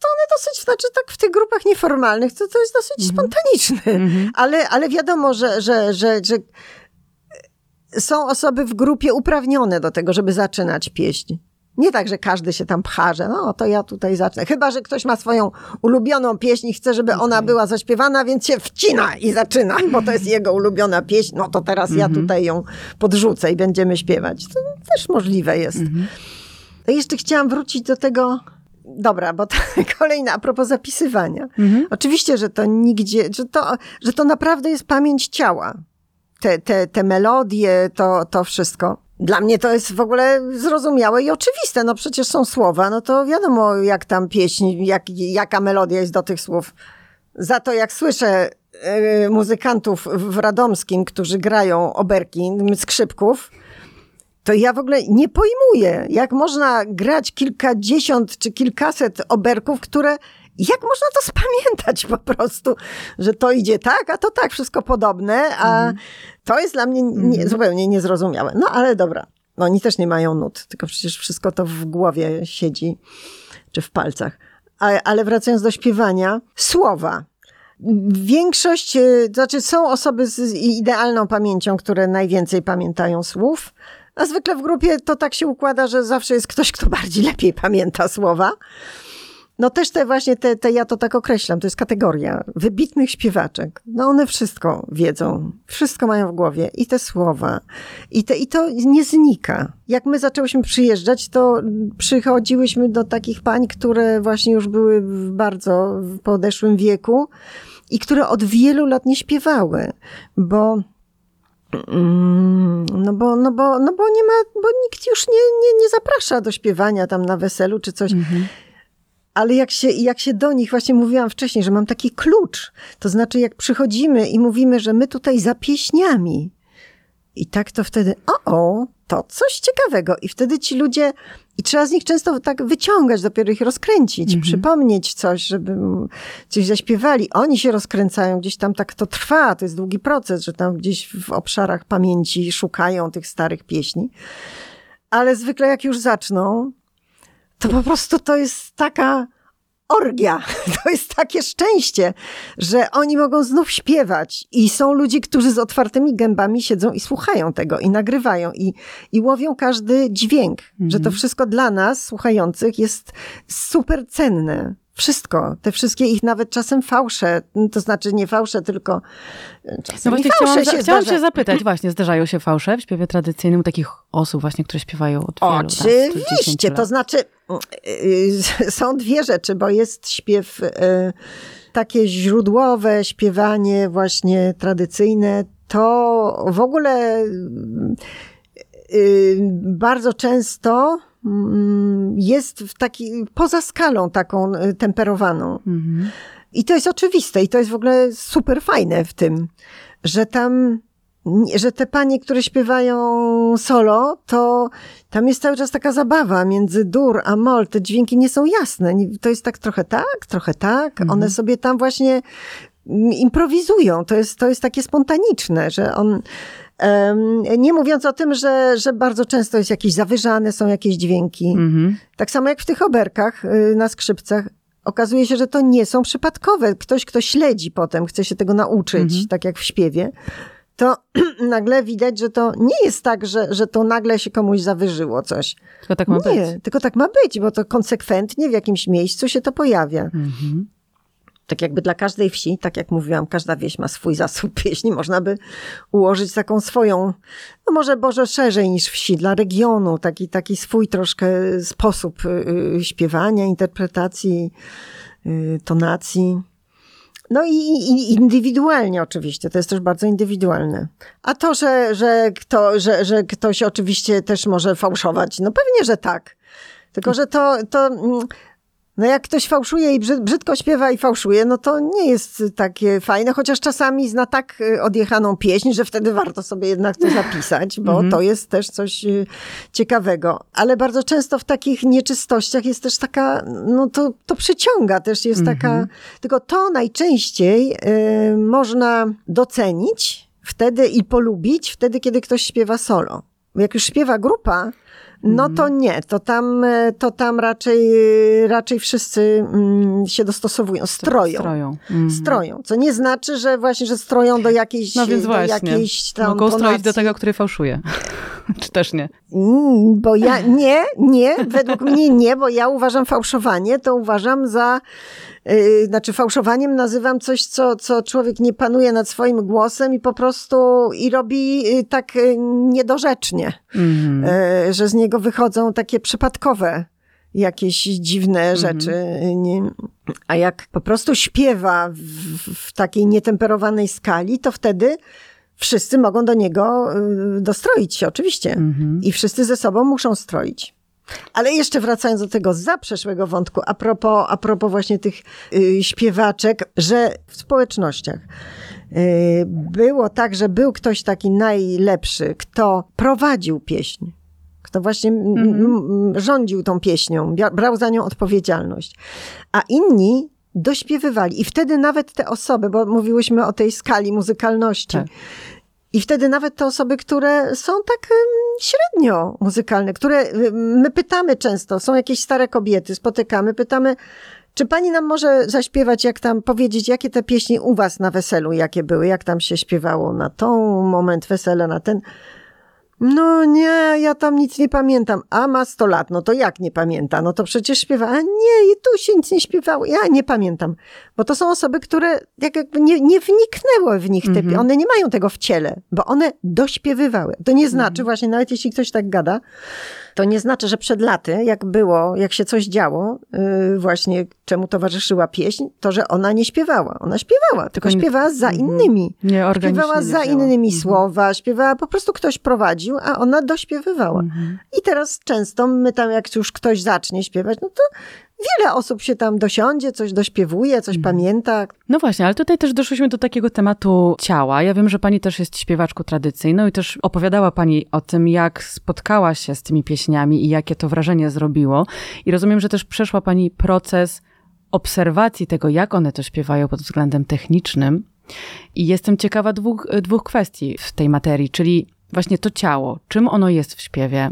To one dosyć, znaczy tak w tych grupach nieformalnych, to, to jest dosyć mhm. spontaniczne. Ale, ale wiadomo, że, że, że, że są osoby w grupie uprawnione do tego, żeby zaczynać pieśń. Nie tak, że każdy się tam pcha, że no to ja tutaj zacznę. Chyba, że ktoś ma swoją ulubioną pieśń i chce, żeby okay. ona była zaśpiewana, więc się wcina i zaczyna, bo to jest jego ulubiona pieśń. No to teraz mm -hmm. ja mhm. tutaj ją podrzucę i będziemy śpiewać. To też możliwe jest. Mm -hmm. Jeszcze chciałam wrócić do tego, Dobra, bo kolejna a propos zapisywania. Mhm. Oczywiście, że to nigdzie, że to, że to naprawdę jest pamięć ciała. Te, te, te melodie, to, to wszystko. Dla mnie to jest w ogóle zrozumiałe i oczywiste. No przecież są słowa, no to wiadomo, jak tam pieśń, jak, jaka melodia jest do tych słów. Za to, jak słyszę y, muzykantów w Radomskim, którzy grają oberki, skrzypków, to ja w ogóle nie pojmuję, jak można grać kilkadziesiąt czy kilkaset oberków, które jak można to spamiętać po prostu, że to idzie tak, a to tak, wszystko podobne, a mm. to jest dla mnie nie, mm. zupełnie niezrozumiałe. No ale dobra, no, oni też nie mają nut, tylko przecież wszystko to w głowie siedzi, czy w palcach. Ale, ale wracając do śpiewania, słowa. Większość, to znaczy są osoby z idealną pamięcią, które najwięcej pamiętają słów, a zwykle w grupie to tak się układa, że zawsze jest ktoś, kto bardziej lepiej pamięta słowa. No też te właśnie, te, te, ja to tak określam, to jest kategoria wybitnych śpiewaczek. No one wszystko wiedzą, wszystko mają w głowie i te słowa, i, te, i to nie znika. Jak my zaczęłyśmy przyjeżdżać, to przychodziłyśmy do takich pań, które właśnie już były w bardzo w podeszłym wieku i które od wielu lat nie śpiewały, bo mm, no bo, no bo, no bo nie ma, bo nikt już nie, nie, nie zaprasza do śpiewania tam na weselu czy coś. Mhm. Ale jak się, jak się do nich, właśnie mówiłam wcześniej, że mam taki klucz, to znaczy jak przychodzimy i mówimy, że my tutaj za pieśniami, i tak to wtedy, o, o, to coś ciekawego. I wtedy ci ludzie, i trzeba z nich często tak wyciągać, dopiero ich rozkręcić, mhm. przypomnieć coś, żeby coś zaśpiewali. Oni się rozkręcają, gdzieś tam tak to trwa, to jest długi proces, że tam gdzieś w obszarach pamięci szukają tych starych pieśni. Ale zwykle jak już zaczną, to po prostu to jest taka orgia. To jest takie szczęście, że oni mogą znów śpiewać. I są ludzie, którzy z otwartymi gębami siedzą i słuchają tego, i nagrywają, i, i łowią każdy dźwięk. Że to mhm. wszystko dla nas, słuchających, jest super cenne. Wszystko, te wszystkie ich nawet czasem fałsze, to znaczy nie fałsze, tylko e, czasem no właśnie chciałam, się chciałam się zapytać, właśnie, zdarzają się fałsze w śpiewie tradycyjnym takich osób właśnie, które śpiewają od wielu Oczywiście, to znaczy y, są dwie rzeczy, bo jest śpiew y, takie źródłowe, śpiewanie właśnie tradycyjne, to w ogóle y, bardzo często Mm, jest w taki, poza skalą taką y, temperowaną. Mhm. I to jest oczywiste i to jest w ogóle super fajne w tym, że tam, że te panie, które śpiewają solo, to tam jest cały czas taka zabawa między dur a mol. Te dźwięki nie są jasne. To jest tak trochę tak, trochę tak. Mhm. One sobie tam właśnie mm, improwizują. To jest, to jest takie spontaniczne, że on, nie mówiąc o tym, że, że bardzo często jest jakieś zawyżane, są jakieś dźwięki. Mhm. Tak samo jak w tych oberkach y, na skrzypcach. Okazuje się, że to nie są przypadkowe. Ktoś, kto śledzi potem, chce się tego nauczyć, mhm. tak jak w śpiewie, to nagle widać, że to nie jest tak, że, że to nagle się komuś zawyżyło coś. Tylko tak ma nie, być. tylko tak ma być, bo to konsekwentnie w jakimś miejscu się to pojawia. Mhm tak jakby dla każdej wsi, tak jak mówiłam, każda wieś ma swój zasób pieśni, można by ułożyć taką swoją, no może Boże szerzej niż wsi, dla regionu, taki, taki swój troszkę sposób y, y, śpiewania, interpretacji, y, tonacji. No i, i, indywidualnie oczywiście, to jest też bardzo indywidualne. A to, że, że, kto, że, że ktoś oczywiście też może fałszować, no pewnie, że tak. Tylko, że to, to mm, no jak ktoś fałszuje i brzydko śpiewa i fałszuje, no to nie jest takie fajne, chociaż czasami zna tak y, odjechaną pieśń, że wtedy warto sobie jednak to zapisać, bo mm -hmm. to jest też coś y, ciekawego. Ale bardzo często w takich nieczystościach jest też taka, no to, to przyciąga też, jest mm -hmm. taka, tylko to najczęściej y, można docenić wtedy i polubić wtedy, kiedy ktoś śpiewa solo. Jak już śpiewa grupa, no to mhm. nie, to tam, e, to tam raczej, raczej wszyscy mm, się dostosowują, stroją. Stroją. Mhm. stroją. Co nie znaczy, że właśnie, że stroją do jakiejś No więc właśnie, jakiejś tam mogą tonacji. stroić do tego, który fałszuje. Czy też nie? Mm, bo ja, nie, nie, według mnie nie, bo ja uważam fałszowanie, to uważam za Yy, znaczy fałszowaniem nazywam coś, co, co człowiek nie panuje nad swoim głosem i po prostu i robi yy, tak yy, niedorzecznie, mm. że z niego wychodzą takie przypadkowe jakieś dziwne mm. rzeczy. Nie, a jak po prostu śpiewa w, w takiej nietemperowanej skali, to wtedy wszyscy mogą do niego dostroić się, oczywiście. Mm -hmm. I wszyscy ze sobą muszą stroić. Ale jeszcze wracając do tego zaprzeszłego wątku, a propos, a propos właśnie tych y, śpiewaczek, że w społecznościach y, było tak, że był ktoś taki najlepszy, kto prowadził pieśń, kto właśnie mm-hmm. rządził tą pieśnią, brał za nią odpowiedzialność. A inni dośpiewywali. I wtedy nawet te osoby, bo mówiłyśmy o tej skali muzykalności, tak. I wtedy nawet te osoby, które są tak średnio muzykalne, które my pytamy często, są jakieś stare kobiety, spotykamy, pytamy, czy pani nam może zaśpiewać, jak tam powiedzieć, jakie te pieśni u was na weselu, jakie były, jak tam się śpiewało na tą moment wesela, na ten. No nie, ja tam nic nie pamiętam. A ma 100 lat, no to jak nie pamięta? No to przecież śpiewa. A nie, i tu się nic nie śpiewało. Ja nie pamiętam. Bo to są osoby, które jak jakby nie, nie wniknęły w nich. Te, Mhm. One nie mają tego w ciele, bo one dośpiewywały. To nie znaczy, Mhm. właśnie nawet jeśli ktoś tak gada, to nie znaczy, że przed laty, jak było, jak się coś działo, yy, właśnie czemu towarzyszyła pieśń, to że ona nie śpiewała. Ona śpiewała, tylko nie- śpiewała za Mhm. innymi. Nie, Śpiewała nie za działa. innymi Mhm. słowa, śpiewała, po prostu ktoś prowadził, a ona dośpiewywała. Mhm. I teraz często my tam, jak już ktoś zacznie śpiewać, no to wiele osób się tam dosiądzie, coś dośpiewuje, coś Mhm. pamięta. No właśnie, ale tutaj też doszłyśmy do takiego tematu ciała. Ja wiem, że pani też jest śpiewaczką tradycyjną i też opowiadała pani o tym, jak spotkała się z tymi pieśniami i jakie to wrażenie zrobiło. I rozumiem, że też przeszła pani proces obserwacji tego, jak one to śpiewają pod względem technicznym. I jestem ciekawa dwóch, dwóch kwestii w tej materii, czyli właśnie to ciało, czym ono jest w śpiewie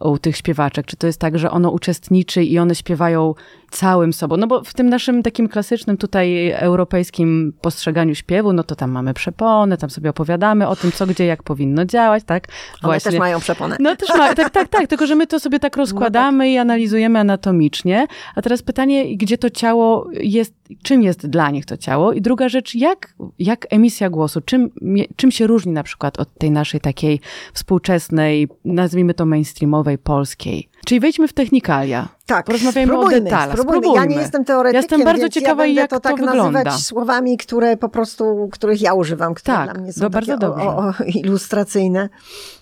u tych śpiewaczek? Czy to jest tak, że ono uczestniczy i one śpiewają całym sobą? No bo w tym naszym takim klasycznym tutaj europejskim postrzeganiu śpiewu, no to tam mamy przeponę, tam sobie opowiadamy o tym, co gdzie, jak powinno działać, tak? One też mają przeponę. No też ma, tak, tak, tak, tylko że my to sobie tak rozkładamy i analizujemy anatomicznie. A teraz pytanie, gdzie to ciało jest, czym jest dla nich to ciało? I druga rzecz, jak, jak emisja głosu, czym, czym się różni na przykład od tej naszej takiej współczesnej, nazwijmy to mainstreamowej, polskiej? Czyli wejdźmy w technikalia. Tak, Porozmawiajmy o spróbujmy, detalach. spróbujmy. Ja Spróbujmy. nie jestem teoretykiem, Ja jestem bardzo więc ciekawa, ja będę jak to to tak wygląda. nazywać słowami, które po prostu, których ja używam, które Tak, dla mnie są bardzo o, o, o, ilustracyjne.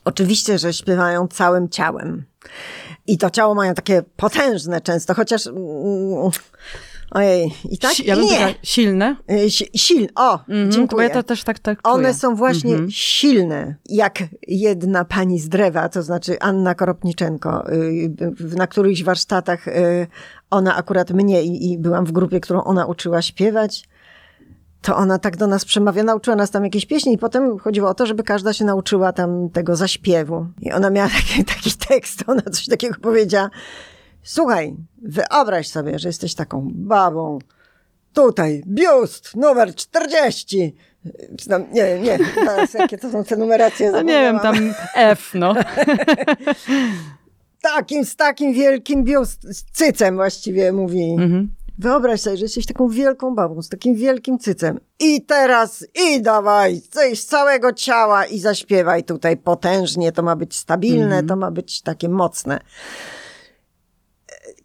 Oczywiście, że śpiewają całym ciałem. I to ciało mają takie potężne często, chociaż... Ojej, i tak? Ja bym nie. powiedziała, silne. Si- Silne, o, Mhm, dziękuję. ja to też tak, tak czuję. One są właśnie Mhm. silne, jak jedna pani z drewa, to znaczy Anna Koropniczenko, y, na którychś warsztatach y, ona akurat mnie i, i byłam w grupie, którą ona uczyła śpiewać. To ona tak do nas przemawia, nauczyła nas tam jakieś pieśni i potem chodziło o to, żeby każda się nauczyła tam tego zaśpiewu. I ona miała taki, taki tekst, ona coś takiego powiedziała. Słuchaj, wyobraź sobie, że jesteś taką babą. Tutaj, biust, numer 40. Czy tam, nie wiem, nie, teraz jakie to są te numeracje. No nie wiem, tam F, no. Takim, z takim wielkim biust, z cycem właściwie mówi. Mhm. Wyobraź sobie, że jesteś taką wielką babą, z takim wielkim cycem. I teraz, i dawaj, zejdź z całego ciała i zaśpiewaj tutaj potężnie. To ma być stabilne, to ma być takie mocne.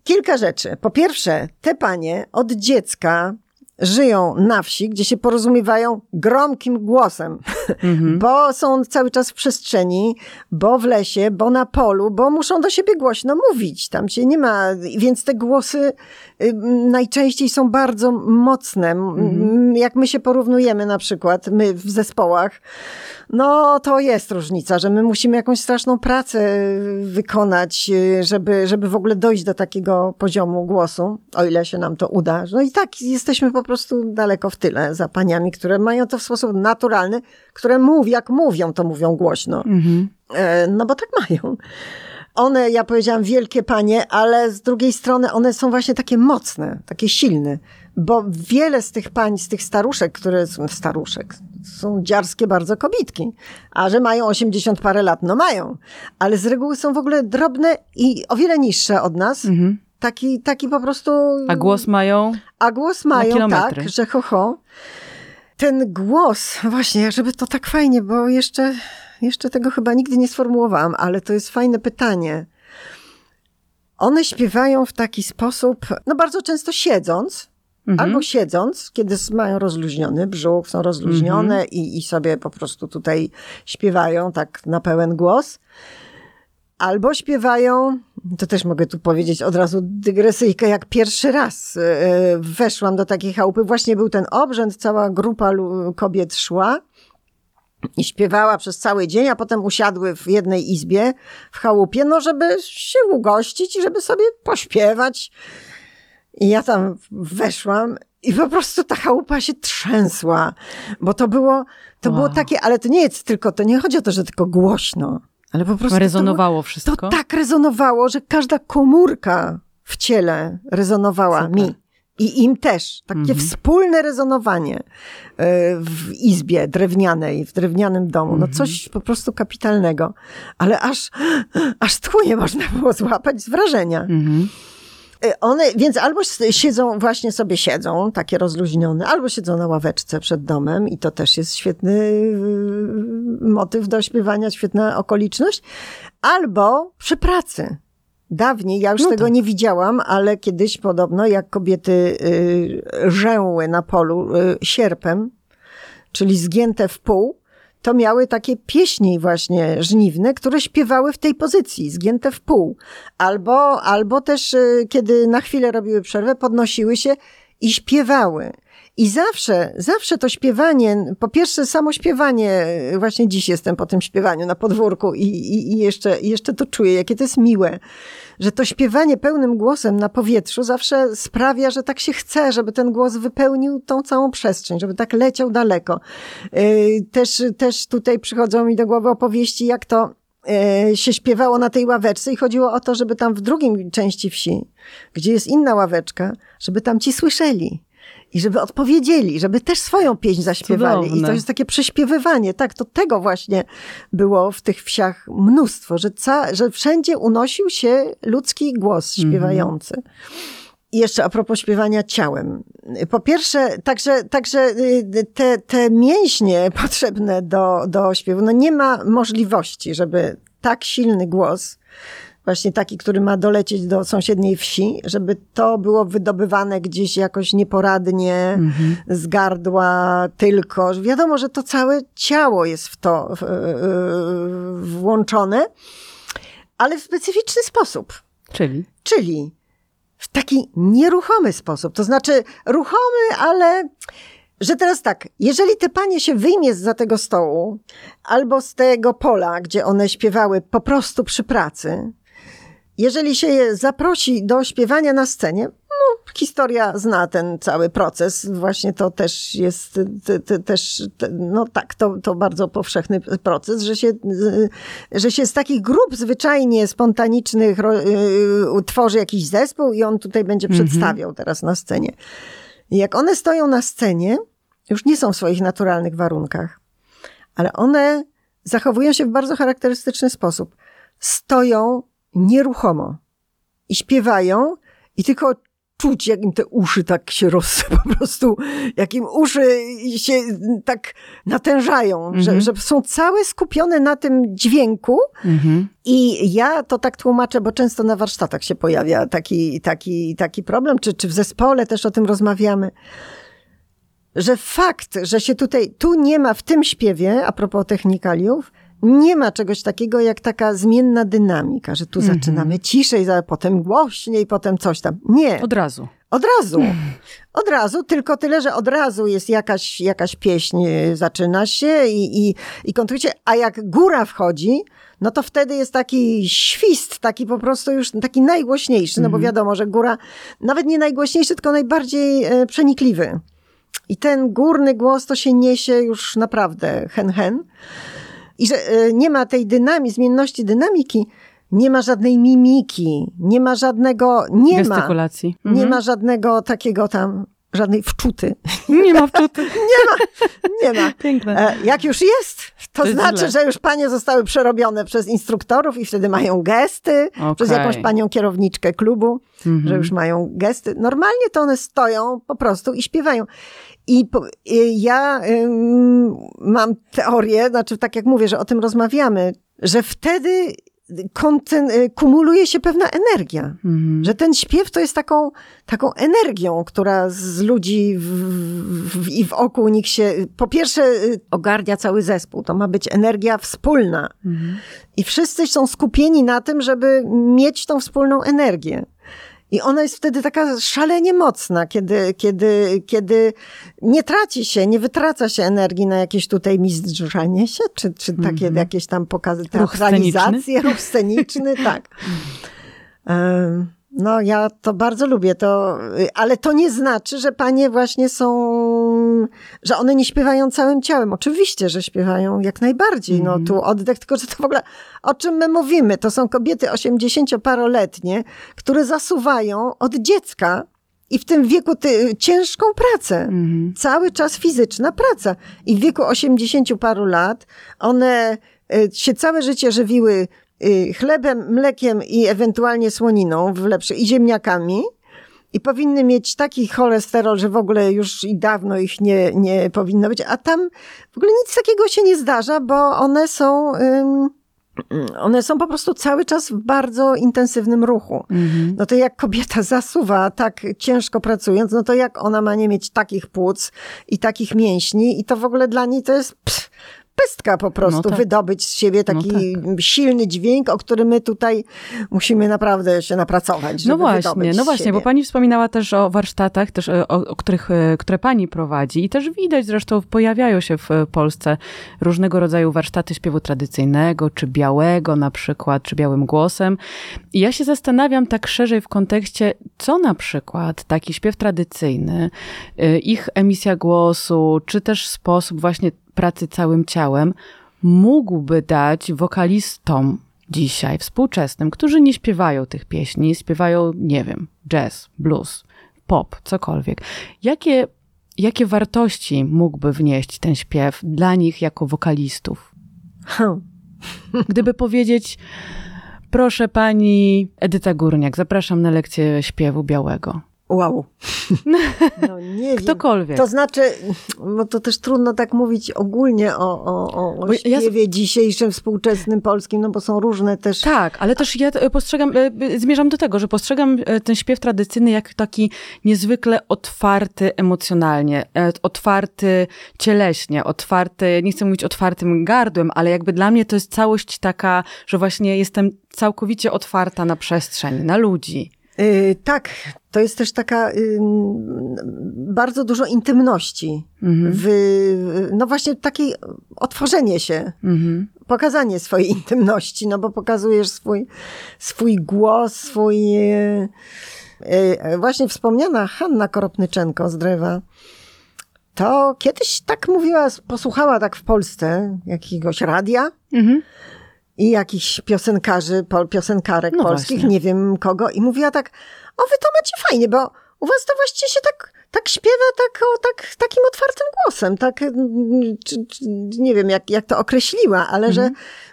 Kilka rzeczy. Po pierwsze, te panie od dziecka żyją na wsi, gdzie się porozumiewają gromkim głosem, bo są cały czas w przestrzeni, bo w lesie, bo na polu, bo muszą do siebie głośno mówić. Tam się nie ma, więc te głosy y, najczęściej są bardzo mocne. M, Jak my się porównujemy na przykład, my w zespołach, no to jest różnica, że my musimy jakąś straszną pracę wykonać, y, żeby, żeby w ogóle dojść do takiego poziomu głosu, o ile się nam to uda. No i tak jesteśmy po prostu daleko w tyle za paniami, które mają to w sposób naturalny, które mów, jak mówią, to mówią głośno. E, No bo tak mają. One, ja powiedziałam, wielkie panie, ale z drugiej strony one są właśnie takie mocne, takie silne. Bo wiele z tych pań, z tych staruszek, które są staruszek, są dziarskie bardzo kobitki. A że mają 80 parę lat, no mają. Ale z reguły są w ogóle drobne i o wiele niższe od nas. Taki, taki po prostu... A głos mają? A głos mają tak, że ho, ho. Ten głos, właśnie, żeby to tak fajnie, bo jeszcze, jeszcze tego chyba nigdy nie sformułowałam, ale to jest fajne pytanie. One śpiewają w taki sposób, no bardzo często siedząc, albo siedząc, kiedy mają rozluźniony brzuch, są rozluźnione i, i sobie po prostu tutaj śpiewają tak na pełen głos. Albo śpiewają, to też mogę tu powiedzieć od razu dygresyjkę, jak pierwszy raz e, weszłam do takiej chałupy, właśnie był ten obrzęd, cała grupa kobiet szła i śpiewała przez cały dzień, a potem usiadły w jednej izbie w chałupie, no żeby się ugościć i żeby sobie pośpiewać. I ja tam weszłam i po prostu ta chałupa się trzęsła, bo to było, to Wow. było takie, ale to nie jest tylko, to nie chodzi o to, że tylko głośno, ale po prostu Rezonowało to, wszystko? To tak rezonowało, że każda komórka w ciele rezonowała Super. mi. I im też. Takie mhm. wspólne rezonowanie e, w izbie drewnianej, w drewnianym domu. No mhm. coś po prostu kapitalnego. Ale aż, aż tchuje można było złapać z wrażenia. Mhm. E, one, więc albo siedzą, właśnie sobie siedzą, takie rozluźnione, albo siedzą na ławeczce przed domem i to też jest świetny y, motyw do śpiewania, świetna okoliczność, albo przy pracy. Dawniej, ja już no tego tak. nie widziałam, ale kiedyś podobno, jak kobiety y, żęły na polu y, sierpem, czyli zgięte w pół, to miały takie pieśni właśnie żniwne, które śpiewały w tej pozycji, zgięte w pół. Albo, albo też, y, kiedy na chwilę robiły przerwę, podnosiły się i śpiewały. I zawsze, zawsze to śpiewanie, po pierwsze samo śpiewanie, właśnie dziś jestem po tym śpiewaniu na podwórku i, i, i jeszcze, jeszcze to czuję, jakie to jest miłe że to śpiewanie pełnym głosem na powietrzu zawsze sprawia, że tak się chce, żeby ten głos wypełnił tą całą przestrzeń, żeby tak leciał daleko. Y, też, też tutaj przychodzą mi do głowy opowieści, jak to y, się śpiewało na tej ławeczce i chodziło o to, żeby tam w drugim części wsi, gdzie jest inna ławeczka, żeby tam ci słyszeli i żeby odpowiedzieli, żeby też swoją pieśń zaśpiewali. Cudowne. I to jest takie prześpiewywanie. Tak, to tego właśnie było w tych wsiach mnóstwo, że, ca, że wszędzie unosił się ludzki głos mhm. śpiewający. Mm -hmm. I jeszcze a propos śpiewania ciałem. Po pierwsze, także, także y, te, te mięśnie potrzebne do, do śpiewu, no nie ma możliwości, żeby tak silny głos właśnie taki, który ma dolecieć do sąsiedniej wsi, żeby to było wydobywane gdzieś jakoś nieporadnie mhm. z gardła tylko. Wiadomo, że to całe ciało jest w to włączone, ale w specyficzny sposób. Czyli? Czyli w taki nieruchomy sposób. To znaczy ruchomy, ale że teraz tak, jeżeli te panie się wyjmie za tego stołu albo z tego pola, gdzie one śpiewały po prostu przy pracy, jeżeli się je zaprosi do śpiewania na scenie, no, historia zna ten cały proces. Właśnie to też jest te, te, też, te, no tak, to, to bardzo powszechny proces, że się, że się z takich grup zwyczajnie spontanicznych y, tworzy jakiś zespół i on tutaj będzie mhm. przedstawiał teraz na scenie. I jak one stoją na scenie, już nie są w swoich naturalnych warunkach, ale one zachowują się w bardzo charakterystyczny sposób. Stoją nieruchomo i śpiewają i tylko czuć, jak im te uszy tak się roz, po prostu, jak im uszy się tak natężają, że, mhm. że są całe skupione na tym dźwięku. Mhm. I ja to tak tłumaczę, bo często na warsztatach się pojawia taki, taki, taki problem, czy, czy w zespole też o tym rozmawiamy że fakt, że się tutaj, tu nie ma w tym śpiewie, a propos technikaliów, nie ma czegoś takiego jak taka zmienna dynamika, że tu mm -hmm. zaczynamy ciszej, potem głośniej, potem coś tam. Nie. Od razu. Od razu. Od razu, tylko tyle, że od razu jest jakaś, jakaś pieśń, y, zaczyna się i, i, i kontrujecie, a jak góra wchodzi, no to wtedy jest taki świst, taki po prostu już taki najgłośniejszy, no bo mhm. wiadomo, że góra, nawet nie najgłośniejszy, tylko najbardziej e, przenikliwy. I ten górny głos to się niesie już naprawdę hen hen. I że e, nie ma tej dynamii, zmienności dynamiki, nie ma żadnej mimiki, nie ma żadnego, nie ma, mhm. nie ma żadnego takiego tam, żadnej wczuty. Nie ma wczuty. nie ma, nie ma. Piękne. E, jak już jest, to, to znaczy, że już panie zostały przerobione przez instruktorów i wtedy mają gesty, okay. przez jakąś panią kierowniczkę klubu, mhm. że już mają gesty. Normalnie to one stoją po prostu i śpiewają. I ja mam teorię, znaczy tak jak mówię, że o tym rozmawiamy, że wtedy kumuluje się pewna energia. Mhm. Że ten śpiew to jest taką, taką energią, która z ludzi w, w, i wokół nich się, po pierwsze y, ogarnia cały zespół. To ma być energia wspólna. Mhm. I wszyscy są skupieni na tym, żeby mieć tą wspólną energię. I ona jest wtedy taka szalenie mocna, kiedy, kiedy, kiedy nie traci się, nie wytraca się energii na jakieś tutaj mizdrzanie się, czy, czy takie mm -hmm. jakieś tam pokazy, teatralizacje, ruch sceniczny, ruch sceniczny tak. Um, no, ja to bardzo lubię, to, ale to nie znaczy, że panie właśnie są, że one nie śpiewają całym ciałem. Oczywiście, że śpiewają jak najbardziej. No, tu oddech, tylko że to w ogóle, o czym my mówimy? To są kobiety osiemdziesięcioparoletnie, które zasuwają od dziecka i w tym wieku ty, ciężką pracę. Mhm. Cały czas fizyczna praca. I w wieku 80 paru lat one y, się całe życie żywiły y, chlebem, mlekiem i ewentualnie słoniną w lepsze, i ziemniakami. I powinny mieć taki cholesterol, że w ogóle już i dawno ich nie, nie powinno być. A tam w ogóle nic takiego się nie zdarza, bo one są. one są po prostu cały czas w bardzo intensywnym ruchu. Mhm. No to jak kobieta zasuwa tak ciężko pracując, no to jak ona ma nie mieć takich płuc i takich mięśni i to w ogóle dla niej to jest pff, pestka po prostu, no tak. wydobyć z siebie taki no tak. silny dźwięk, o który my tutaj musimy naprawdę się napracować. no właśnie, no właśnie, bo pani wspominała też o warsztatach, też e, o, o, których, e, które pani prowadzi i też widać zresztą pojawiają się w Polsce różnego rodzaju warsztaty śpiewu tradycyjnego, czy białego na przykład, czy białym głosem. I ja się zastanawiam tak szerzej w kontekście, co na przykład taki śpiew tradycyjny, e, ich emisja głosu, czy też sposób właśnie pracy całym ciałem mógłby dać wokalistom dzisiaj, współczesnym, którzy nie śpiewają tych pieśni, śpiewają, nie wiem, jazz, blues, pop, cokolwiek. Jakie, jakie wartości mógłby wnieść ten śpiew dla nich jako wokalistów? Gdyby powiedzieć, proszę pani Edyta Górniak, zapraszam na lekcję śpiewu białego. Wow. No, nie Ktokolwiek. To znaczy, bo to też trudno tak mówić ogólnie o, o, o śpiewie ja... dzisiejszym, współczesnym polskim, no bo są różne też... Tak, ale też ja postrzegam, e, zmierzam do tego, że postrzegam e, ten śpiew tradycyjny jak taki niezwykle otwarty emocjonalnie, e, otwarty cieleśnie, otwarty, nie chcę mówić otwartym gardłem, ale jakby dla mnie to jest całość taka, że właśnie jestem całkowicie otwarta na przestrzeń, na ludzi. Yy, tak, to jest też taka yy, bardzo dużo intymności. Mhm. W, no właśnie takiej otworzenie się, mhm. pokazanie swojej intymności, no bo pokazujesz swój, swój głos, swój. Yy, właśnie wspomniana Hanna Koropnyczenko z Drewa. To kiedyś tak mówiła, posłuchała tak w Polsce jakiegoś radia. Mhm i jakichś piosenkarzy, piosenkarek no polskich, właśnie. nie wiem kogo, i mówiła tak, o wy to macie fajnie, bo u was to właściwie się tak, tak śpiewa tak, o, tak, takim otwartym głosem, tak, czy, czy, nie wiem jak, jak to określiła, ale mhm. że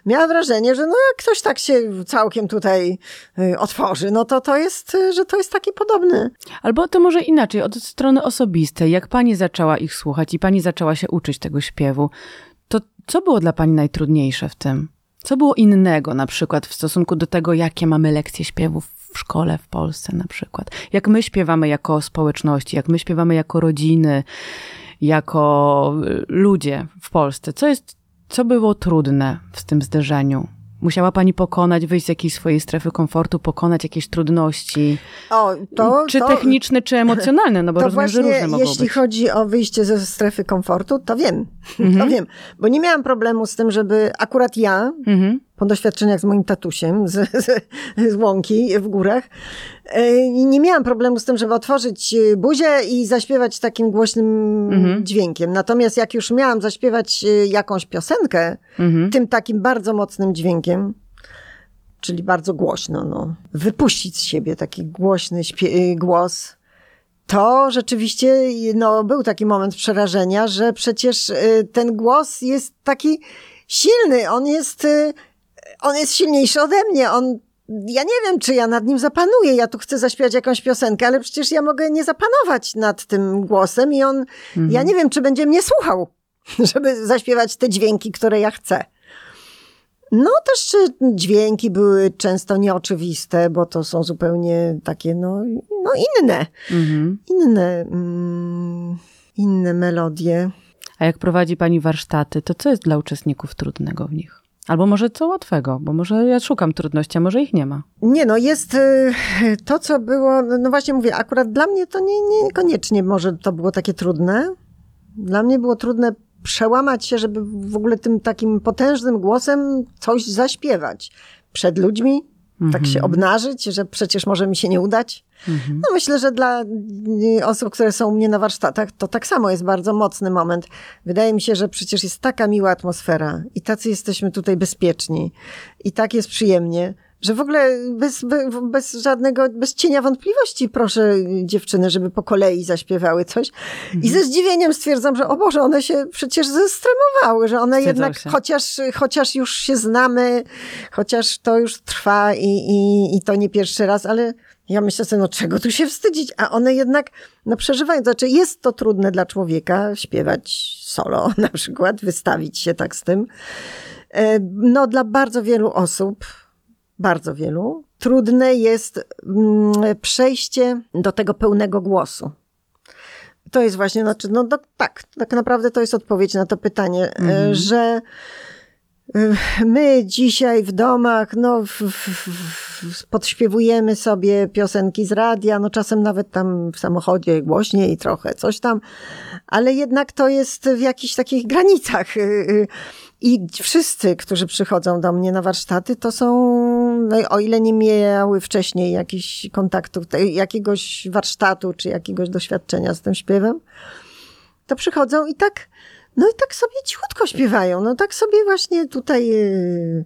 miała wrażenie, że no jak ktoś tak się całkiem tutaj y, otworzy, no to to jest, że to jest taki podobny. Albo to może inaczej, od strony osobistej, jak pani zaczęła ich słuchać i pani zaczęła się uczyć tego śpiewu, to co było dla pani najtrudniejsze w tym? Co było innego na przykład w stosunku do tego, jakie mamy lekcje śpiewów w szkole w Polsce na przykład? Jak my śpiewamy jako społeczności, jak my śpiewamy jako rodziny, jako y, ludzie w Polsce? Co jest, co było trudne w tym zderzeniu? Musiała pani pokonać, wyjść z jakiejś swojej strefy komfortu, pokonać jakieś trudności. O, to, czy to, techniczne, czy emocjonalne, no bo rozumiem, że różne mogą jeśli być. chodzi o wyjście ze strefy komfortu, to wiem. Mhm. To wiem. Bo nie miałam problemu z tym, żeby akurat ja, mhm po doświadczeniach z moim tatusiem z, z, z łąki w górach. E, nie miałam problemu z tym, żeby otworzyć e, buzię i zaśpiewać takim głośnym mhm. dźwiękiem. Natomiast jak już miałam zaśpiewać e, jakąś piosenkę, mhm. tym takim bardzo mocnym dźwiękiem, czyli bardzo głośno, no, wypuścić z siebie taki głośny głos, to rzeczywiście no, był taki moment przerażenia, że przecież ten głos jest taki silny, on jest on jest silniejszy ode mnie, on ja nie wiem, czy ja nad nim zapanuję. Ja tu chcę zaśpiewać jakąś piosenkę, ale przecież ja mogę nie zapanować nad tym głosem i on, mhm. ja nie wiem, czy będzie mnie słuchał, żeby zaśpiewać te dźwięki, które ja chcę. No też dźwięki były często nieoczywiste, bo to są zupełnie takie, no, no inne. Mhm. Inne, mm, inne melodie. A jak prowadzi pani warsztaty, to co jest dla uczestników trudnego w nich? Albo może co łatwego, bo może ja szukam trudności, a może ich nie ma. Nie, no jest y, to, co było, no właśnie mówię, akurat dla mnie to nie, niekoniecznie może to było takie trudne. Dla mnie było trudne przełamać się, żeby w ogóle tym takim potężnym głosem coś zaśpiewać przed ludźmi, mhm. tak się mhm. obnażyć, że przecież może mi się nie udać. Mhm. No myślę, że dla y, osób, które są u mnie na warsztatach, to tak samo jest bardzo mocny moment. Wydaje mi się, że przecież jest taka miła atmosfera i tacy jesteśmy tutaj bezpieczni i tak jest przyjemnie, że w ogóle bez, bez żadnego, bez cienia wątpliwości proszę dziewczyny, żeby po kolei zaśpiewały coś. Mhm. I ze zdziwieniem stwierdzam, że o Boże, one się przecież zestremowały, że one jednak, chociaż, chociaż już się znamy, chociaż to już trwa i, i, i to nie pierwszy raz, ale ja myślę sobie, no czego tu się wstydzić? A one jednak, no przeżywają. Znaczy jest to trudne dla człowieka śpiewać solo na przykład, wystawić się tak z tym. E, no dla bardzo wielu osób, bardzo wielu, trudne jest mm, przejście do tego pełnego głosu. To jest właśnie, znaczy, no do, tak, tak naprawdę to jest odpowiedź na to pytanie, mhm. że My dzisiaj w domach, no, w, w, podśpiewujemy sobie piosenki z radia, no czasem nawet tam w samochodzie głośniej trochę, coś tam, ale jednak to jest w jakichś takich granicach. I wszyscy, którzy przychodzą do mnie na warsztaty, to są, no, o ile nie miały wcześniej jakichś kontaktów, jakiegoś warsztatu czy jakiegoś doświadczenia z tym śpiewem, to przychodzą i tak no i tak sobie cichutko śpiewają. No tak sobie właśnie tutaj, yy,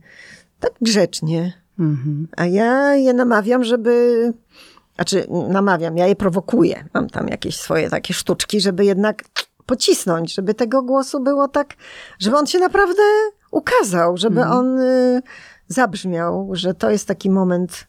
tak grzecznie. Mhm. A ja je namawiam, żeby, znaczy namawiam, ja je prowokuję. Mam tam jakieś swoje takie sztuczki, żeby jednak pocisnąć, żeby tego głosu było tak, żeby on się naprawdę ukazał, żeby mhm. on y, zabrzmiał, że to jest taki moment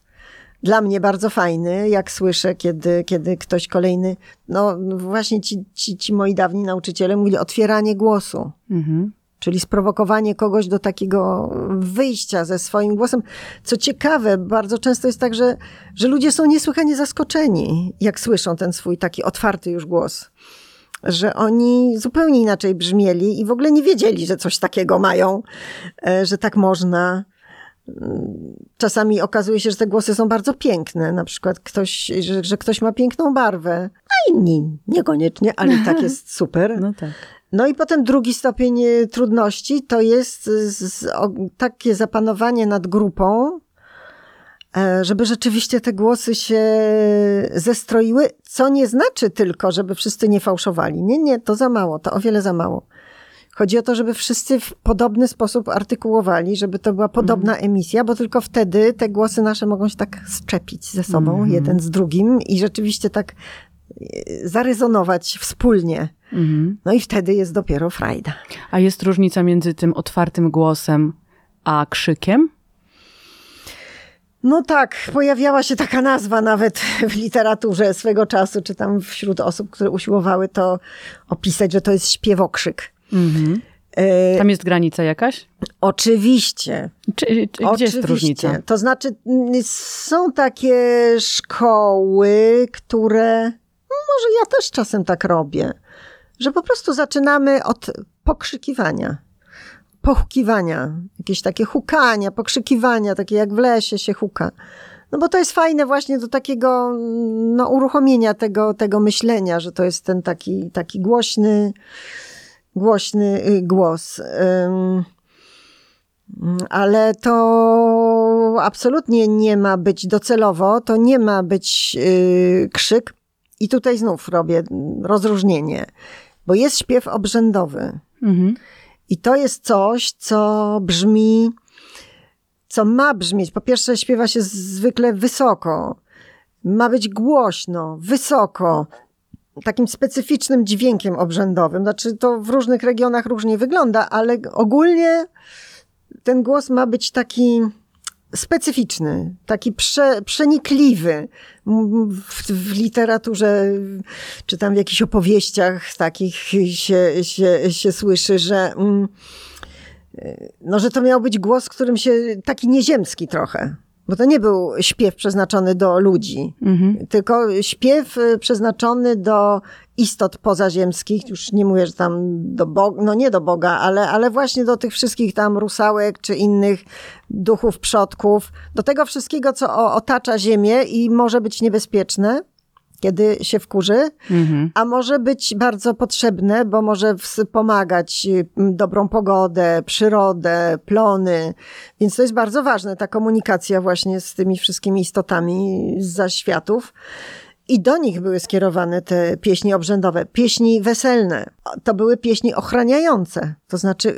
dla mnie bardzo fajny, jak słyszę, kiedy, kiedy ktoś kolejny, no właśnie ci, ci, ci moi dawni nauczyciele mówili otwieranie głosu. Mhm. Czyli sprowokowanie kogoś do takiego wyjścia ze swoim głosem. Co ciekawe, bardzo często jest tak, że, że ludzie są niesłychanie zaskoczeni, jak słyszą ten swój taki otwarty już głos. Że oni zupełnie inaczej brzmieli i w ogóle nie wiedzieli, że coś takiego mają, e, że tak można. Czasami okazuje się, że te głosy są bardzo piękne. Na przykład ktoś, że, że ktoś ma piękną barwę, a inni niekoniecznie, ale i tak jest super. No tak. No i potem drugi stopień e, trudności to jest takie zapanowanie nad grupą, e, żeby rzeczywiście te głosy się zestroiły, co nie znaczy tylko, żeby wszyscy nie fałszowali. Nie, nie, to za mało, to o wiele za mało. Chodzi o to, żeby wszyscy w podobny sposób artykułowali, żeby to była podobna mm. emisja, bo tylko wtedy te głosy nasze mogą się tak szczepić ze sobą, mm. jeden z drugim i rzeczywiście tak e, zarezonować wspólnie. Mm. No i wtedy jest dopiero frajda. A jest różnica między tym otwartym głosem a krzykiem? No tak, pojawiała się taka nazwa nawet w literaturze swego czasu, czy tam wśród osób, które usiłowały to opisać, że to jest śpiewokrzyk. Mhm. Tam jest granica jakaś? Oczywiście. Czy, czy, gdzie Oczywiście. jest różnica? To znaczy, są takie szkoły, które, no może ja też czasem tak robię, że po prostu zaczynamy od pokrzykiwania, pochukiwania, jakieś takie hukania, pokrzykiwania, takie jak w lesie się huka. No bo to jest fajne właśnie do takiego no, uruchomienia tego, tego myślenia, że to jest ten taki, taki głośny, głośny y, głos. Ale to absolutnie nie ma być docelowo, to nie ma być y, krzyk. I tutaj znów robię rozróżnienie, bo jest śpiew obrzędowy. Mhm. I to jest coś, co brzmi, co ma brzmieć. Po pierwsze, śpiewa się zwykle wysoko. Ma być głośno, wysoko, takim specyficznym dźwiękiem obrzędowym. Znaczy, to w różnych regionach różnie wygląda, ale ogólnie ten głos ma być taki specyficzny, taki prze, przenikliwy. W, w, literaturze, czy tam w jakichś opowieściach takich się, się, się słyszy, że, mm, no, że to miał być głos, którym się, taki nieziemski trochę. Bo to nie był śpiew przeznaczony do ludzi, mhm. tylko śpiew y, przeznaczony do istot pozaziemskich, już nie mówię, że tam do Boga, no nie do Boga, ale, ale właśnie do tych wszystkich tam rusałek czy innych duchów przodków, do tego wszystkiego, co otacza Ziemię i może być niebezpieczne kiedy się wkurzy, mhm. a może być bardzo potrzebne, bo może wspomagać y, dobrą pogodę, przyrodę, plony. Więc to jest bardzo ważne, ta komunikacja właśnie z tymi wszystkimi istotami z zaświatów. I do nich były skierowane te pieśni obrzędowe, pieśni weselne. To były pieśni ochraniające. To znaczy,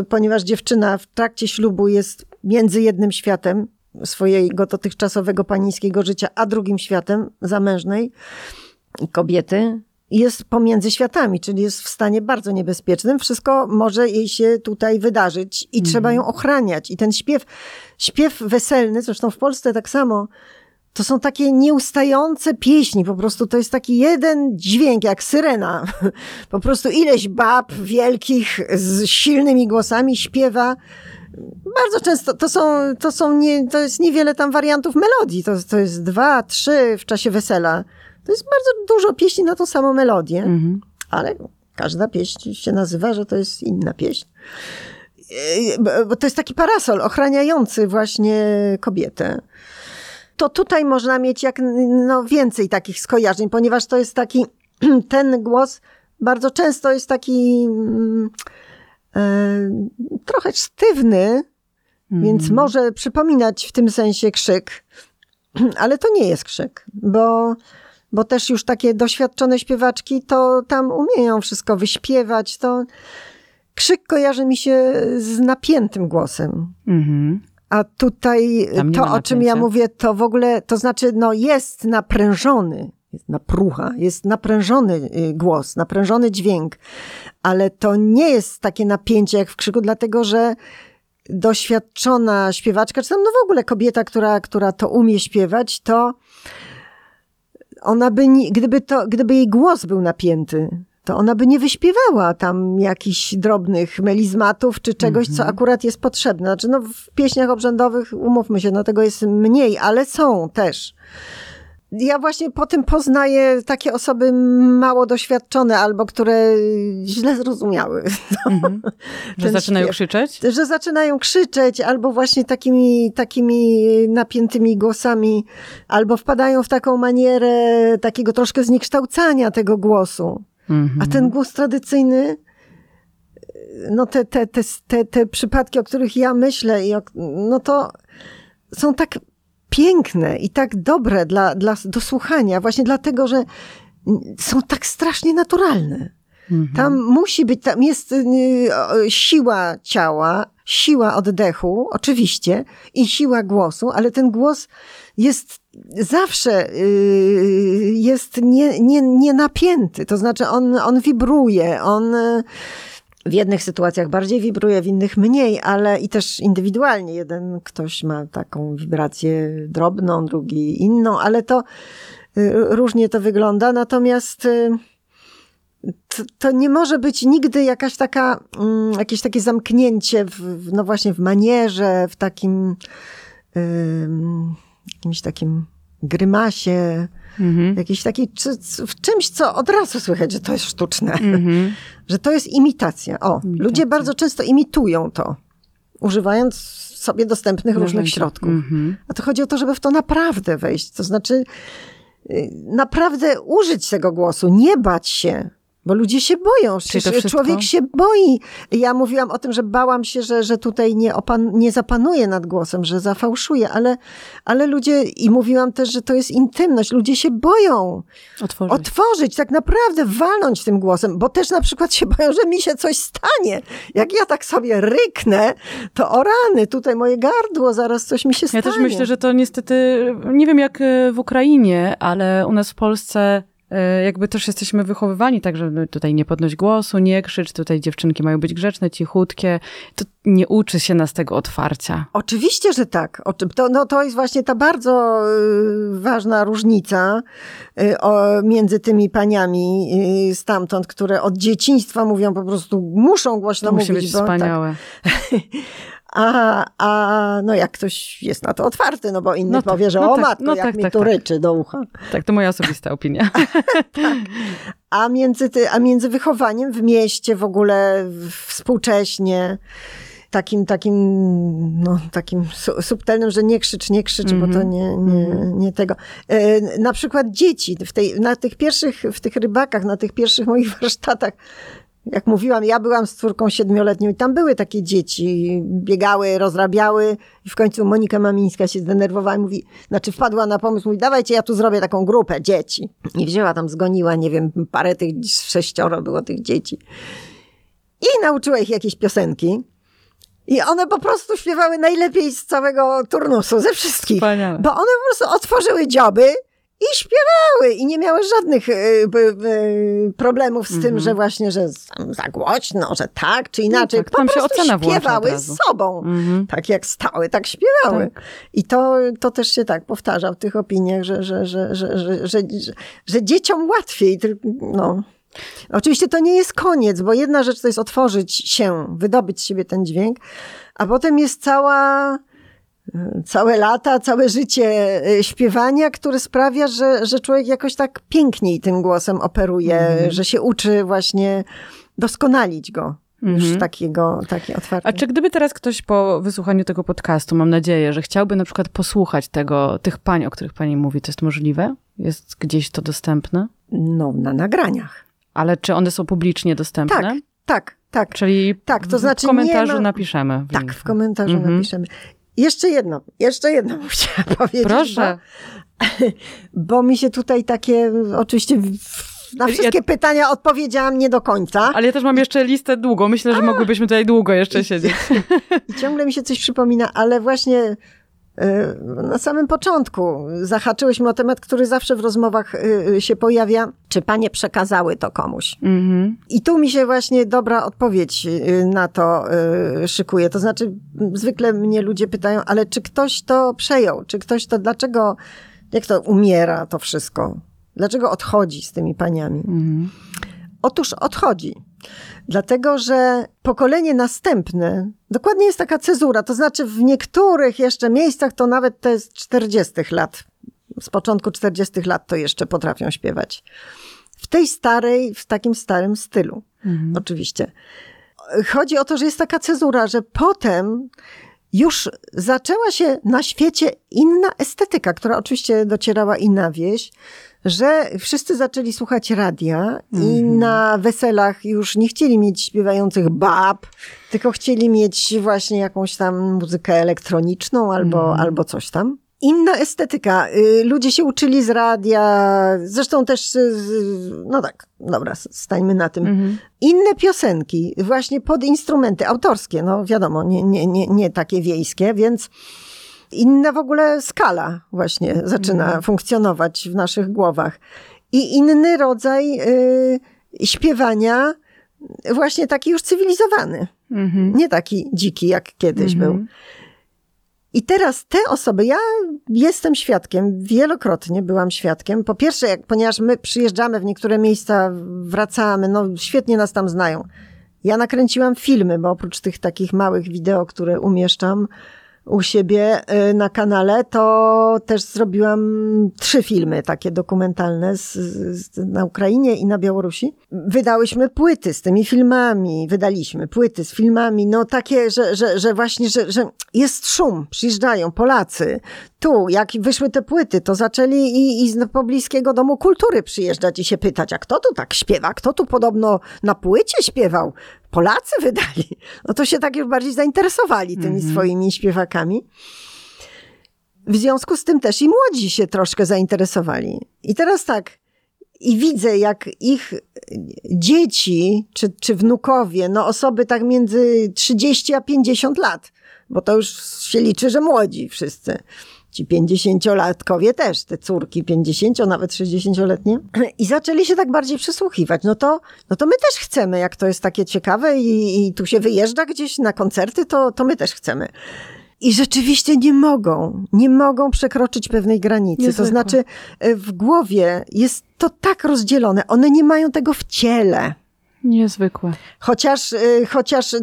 y, ponieważ dziewczyna w trakcie ślubu jest między jednym światem swojego dotychczasowego panieńskiego życia, a drugim światem zamężnej kobiety jest pomiędzy światami, czyli jest w stanie bardzo niebezpiecznym. Wszystko może jej się tutaj wydarzyć i Mhm. trzeba ją ochraniać. I ten śpiew, śpiew weselny, zresztą w Polsce tak samo, to są takie nieustające pieśni, po prostu to jest taki jeden dźwięk, jak syrena. Po prostu ileś bab wielkich z silnymi głosami śpiewa. Bardzo często to są, to są nie, to jest niewiele tam wariantów melodii. To, to jest dwa, trzy w czasie wesela. To jest bardzo dużo pieśni na tą samą melodię, Mhm. ale każda pieśń się nazywa, że to jest inna pieśń. Yy, bo- to jest taki parasol ochraniający właśnie kobietę. To tutaj można mieć jak no, więcej takich skojarzeń, ponieważ to jest taki, ten głos bardzo często jest taki mm, e, trochę sztywny, więc może przypominać w tym sensie krzyk, ale to nie jest krzyk, bo, bo też już takie doświadczone śpiewaczki to tam umieją wszystko wyśpiewać. To krzyk kojarzy mi się z napiętym głosem. Mhm. A tutaj to, o czym ja mówię, to w ogóle, to znaczy, no jest naprężony, jest naprucha, jest naprężony y, głos, naprężony dźwięk, ale to nie jest takie napięcie jak w krzyku, dlatego że doświadczona śpiewaczka, czy tam no w ogóle kobieta, która, która to umie śpiewać, to ona by, nie, gdyby, to, gdyby jej głos był napięty, to ona by nie wyśpiewała tam jakichś drobnych melizmatów czy czegoś, co akurat jest potrzebne. Znaczy, no w pieśniach obrzędowych, umówmy się, no tego jest mniej, ale są też. Ja właśnie po tym poznaję takie osoby mało doświadczone albo które źle zrozumiały. Mhm. Że zaczynają śpiew. krzyczeć? że zaczynają krzyczeć, albo właśnie takimi, takimi napiętymi głosami, albo wpadają w taką manierę takiego troszkę zniekształcania tego głosu. Mhm. A ten głos tradycyjny, no te, te, te, te, te przypadki, o których ja myślę, i o, no to są tak piękne i tak dobre dla, dla, do słuchania, właśnie dlatego, że są tak strasznie naturalne. Mhm. Tam musi być, tam jest y, siła ciała, siła oddechu, oczywiście, i siła głosu, ale ten głos jest zawsze y, jest nie, nie, nie napięty. To znaczy on, on wibruje, on w jednych sytuacjach bardziej wibruje, w innych mniej, ale i też indywidualnie. Jeden ktoś ma taką wibrację drobną, drugi inną, ale to y, różnie to wygląda. Natomiast y, to, to nie może być nigdy jakaś taka, mm, jakieś takie zamknięcie w, no właśnie w manierze, w takim jakimś takim grymasie, Mhm. jakiś taki, czy, w czymś, co od razu słychać, że to jest sztuczne, Mhm. że to jest imitacja. O, Imitacja. ludzie bardzo często imitują to, używając sobie dostępnych różnych Narzędzia. środków. Mhm. A to chodzi o to, żeby w to naprawdę wejść. To znaczy, y, naprawdę użyć tego głosu, nie bać się. Bo ludzie się boją. Człowiek się boi. Ja mówiłam o tym, że bałam się, że, że tutaj nie, opan- nie zapanuje nad głosem, że zafałszuje, ale, ale ludzie, i mówiłam też, że to jest intymność. Ludzie się boją Otworzyć. otworzyć, tak naprawdę walnąć tym głosem, bo też na przykład się boją, że mi się coś stanie. Jak ja tak sobie ryknę, to o rany, tutaj moje gardło, zaraz coś mi się stanie. Ja też myślę, że to niestety, nie wiem jak e, w Ukrainie, ale u nas w Polsce jakby też jesteśmy wychowywani tak, że no tutaj nie podnoś głosu, nie krzycz, tutaj dziewczynki mają być grzeczne, cichutkie. To nie uczy się nas tego otwarcia. Oczywiście, że tak. To, no, to jest właśnie ta bardzo y, ważna różnica y, między tymi paniami y, stamtąd, które od dzieciństwa mówią po prostu, muszą głośno To musi mówić. być bo, tak. A, a no jak ktoś jest na to otwarty, no bo inny No tak, powie, że no o tak, matko, no jak tak, mi tak, tu tak. ryczy do ucha. Tak, to moja osobista opinia. A między, ty, a między wychowaniem w mieście w ogóle współcześnie, takim, takim, no, takim su, subtelnym, że nie krzycz, nie krzycz, bo to nie, nie, nie tego. E, na przykład dzieci, w tej, na tych pierwszych, w tych rybakach, na tych pierwszych moich warsztatach, jak mówiłam, ja byłam z córką siedmioletnią i tam były takie dzieci, biegały, rozrabiały i w końcu Monika Mamińska się zdenerwowała i mówi, znaczy wpadła na pomysł, mówi, dawajcie, ja tu zrobię taką grupę dzieci. I wzięła tam, zgoniła, nie wiem, parę tych, sześcioro było tych dzieci. I nauczyła ich jakieś piosenki. I one po prostu śpiewały najlepiej z całego turnusu, ze wszystkich. Wspaniale. Bo one po prostu otworzyły dzioby i śpiewały i nie miały żadnych y, y, y, problemów z tym, Mhm. że właśnie, że za głośno, że tak czy inaczej. No tak, po tam się prostu ocena śpiewały z sobą. Mhm. Tak jak stały, tak śpiewały. Tak. I to, to też się tak powtarza w tych opiniach, że, że, że, że, że, że, że, że dzieciom łatwiej. No. Oczywiście to nie jest koniec, bo jedna rzecz to jest otworzyć się, wydobyć z siebie ten dźwięk, a potem jest cała, całe lata, całe życie e, śpiewania, które sprawia, że, że człowiek jakoś tak piękniej tym głosem operuje, Mhm. że się uczy właśnie doskonalić go. Już Mhm. takiego, takie otwarte. A czy gdyby teraz ktoś po wysłuchaniu tego podcastu, mam nadzieję, że chciałby na przykład posłuchać tego, tych pań, o których pani mówi, to jest możliwe? Jest gdzieś to dostępne? No, na nagraniach. Ale czy one są publicznie dostępne? Tak, tak, tak. Czyli Tak, to znaczy w komentarzu nie ma- napiszemy. Tak, link. w komentarzu Mhm. napiszemy. Jeszcze jedno, jeszcze jedno chciałam powiedzieć. Proszę. Bo, bo mi się tutaj takie, oczywiście na wszystkie pytania odpowiedziałam nie do końca. Ale ja też mam jeszcze listę długą. Myślę, że mogłybyśmy tutaj długo jeszcze siedzieć. I ciągle mi się coś przypomina, ale właśnie na samym początku zahaczyłyśmy o temat, który zawsze w rozmowach y, y, się pojawia. Czy panie przekazały to komuś? Mhm. I tu mi się właśnie dobra odpowiedź y, na to y, szykuje. To znaczy, zwykle mnie ludzie pytają, ale czy ktoś to przejął? Czy ktoś to, dlaczego, jak to umiera to wszystko? Dlaczego odchodzi z tymi paniami? Mhm. Otóż odchodzi. Dlatego, że pokolenie następne, dokładnie jest taka cezura, to znaczy w niektórych jeszcze miejscach to nawet to jest 40 lat. Z początku 40 lat to jeszcze potrafią śpiewać. W tej starej, w takim starym stylu. Mhm. Oczywiście. Chodzi o to, że jest taka cezura, że potem już zaczęła się na świecie inna estetyka, która oczywiście docierała i na wieś, że wszyscy zaczęli słuchać radia i na weselach już nie chcieli mieć śpiewających bab, tylko chcieli mieć właśnie jakąś tam muzykę elektroniczną albo, albo coś tam. Inna estetyka. Y, Ludzie się uczyli z radia, zresztą też, y, no tak, dobra, stańmy na tym. Mhm. Inne piosenki, właśnie pod instrumenty autorskie, no wiadomo, nie, nie, nie, nie takie wiejskie, więc inna w ogóle skala właśnie zaczyna funkcjonować w naszych głowach. I inny rodzaj y, śpiewania, właśnie taki już cywilizowany, Mhm. nie taki dziki jak kiedyś Mhm. był. I teraz te osoby, ja jestem świadkiem, wielokrotnie byłam świadkiem. Po pierwsze, jak, ponieważ my przyjeżdżamy w niektóre miejsca, wracamy, no świetnie nas tam znają. Ja nakręciłam filmy, bo oprócz tych takich małych wideo, które umieszczam u siebie y, na kanale, to też zrobiłam trzy filmy takie dokumentalne z, z, na Ukrainie i na Białorusi. Wydałyśmy płyty z tymi filmami, wydaliśmy płyty z filmami, no takie, że, że, że właśnie, że, że jest szum, przyjeżdżają Polacy. Tu, jak wyszły te płyty, to zaczęli i, i z pobliskiego Domu Kultury przyjeżdżać i się pytać, a kto tu tak śpiewa? Kto tu podobno na płycie śpiewał? Polacy wydali. No to się tak już bardziej zainteresowali tymi swoimi śpiewakami. W związku z tym też i młodzi się troszkę zainteresowali. I teraz tak, i widzę, jak ich dzieci, czy, czy wnukowie, no osoby tak między 30 a 50 lat, bo to już się liczy, że młodzi wszyscy. Ci 50-latkowie też, te córki 50, nawet 60-letnie. I zaczęli się tak bardziej przysłuchiwać. No to, no to my też chcemy, jak to jest takie ciekawe i, i tu się wyjeżdża gdzieś na koncerty, to, to my też chcemy. I rzeczywiście nie mogą, nie mogą przekroczyć pewnej granicy. Niezwykłe. To znaczy, y, w głowie jest to tak rozdzielone. One nie mają tego w ciele. Niezwykłe. Chociaż, y, chociaż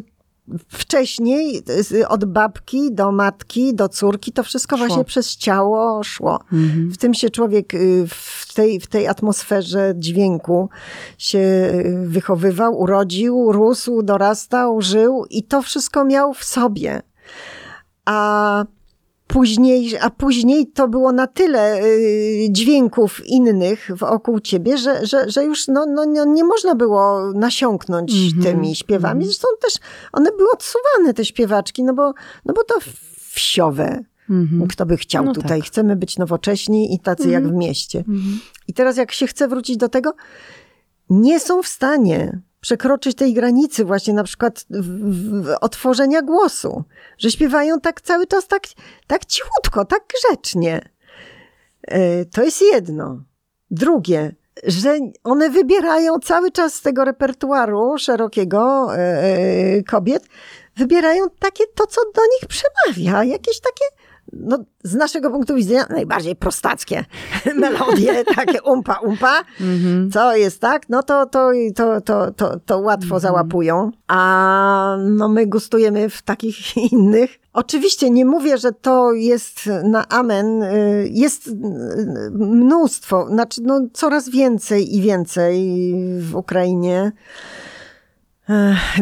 wcześniej od babki do matki, do córki, to wszystko Szło. właśnie przez ciało szło. Mhm. W tym się człowiek y, w tej, w tej atmosferze dźwięku się y, wychowywał, urodził, rósł, dorastał, żył i to wszystko miał w sobie. A później, a później to było na tyle y, dźwięków innych wokół ciebie, że, że, że już no, no, no, nie można było nasiąknąć Mhm, tymi śpiewami. Zresztą też one były odsuwane, te śpiewaczki, no bo, no bo to wsiowe. Mhm. Kto by chciał No tutaj? tak. Chcemy być nowocześni i tacy jak w mieście. Mhm. I teraz jak się chce wrócić do tego, nie są w stanie przekroczyć tej granicy właśnie na przykład otworzenia głosu, że śpiewają tak cały czas tak, tak cichutko, tak grzecznie. E, to jest jedno. Drugie, że one wybierają cały czas z tego repertuaru szerokiego e, e, kobiet, wybierają takie to, co do nich przemawia, jakieś takie no, z naszego punktu widzenia najbardziej prostackie melodie, takie umpa, umpa, mm-hmm. co jest tak, no to, to, to, to, to, to łatwo mm-hmm. załapują, a no my gustujemy w takich innych. Oczywiście nie mówię, że to jest na amen, y, jest mnóstwo, znaczy no coraz więcej i więcej w Ukrainie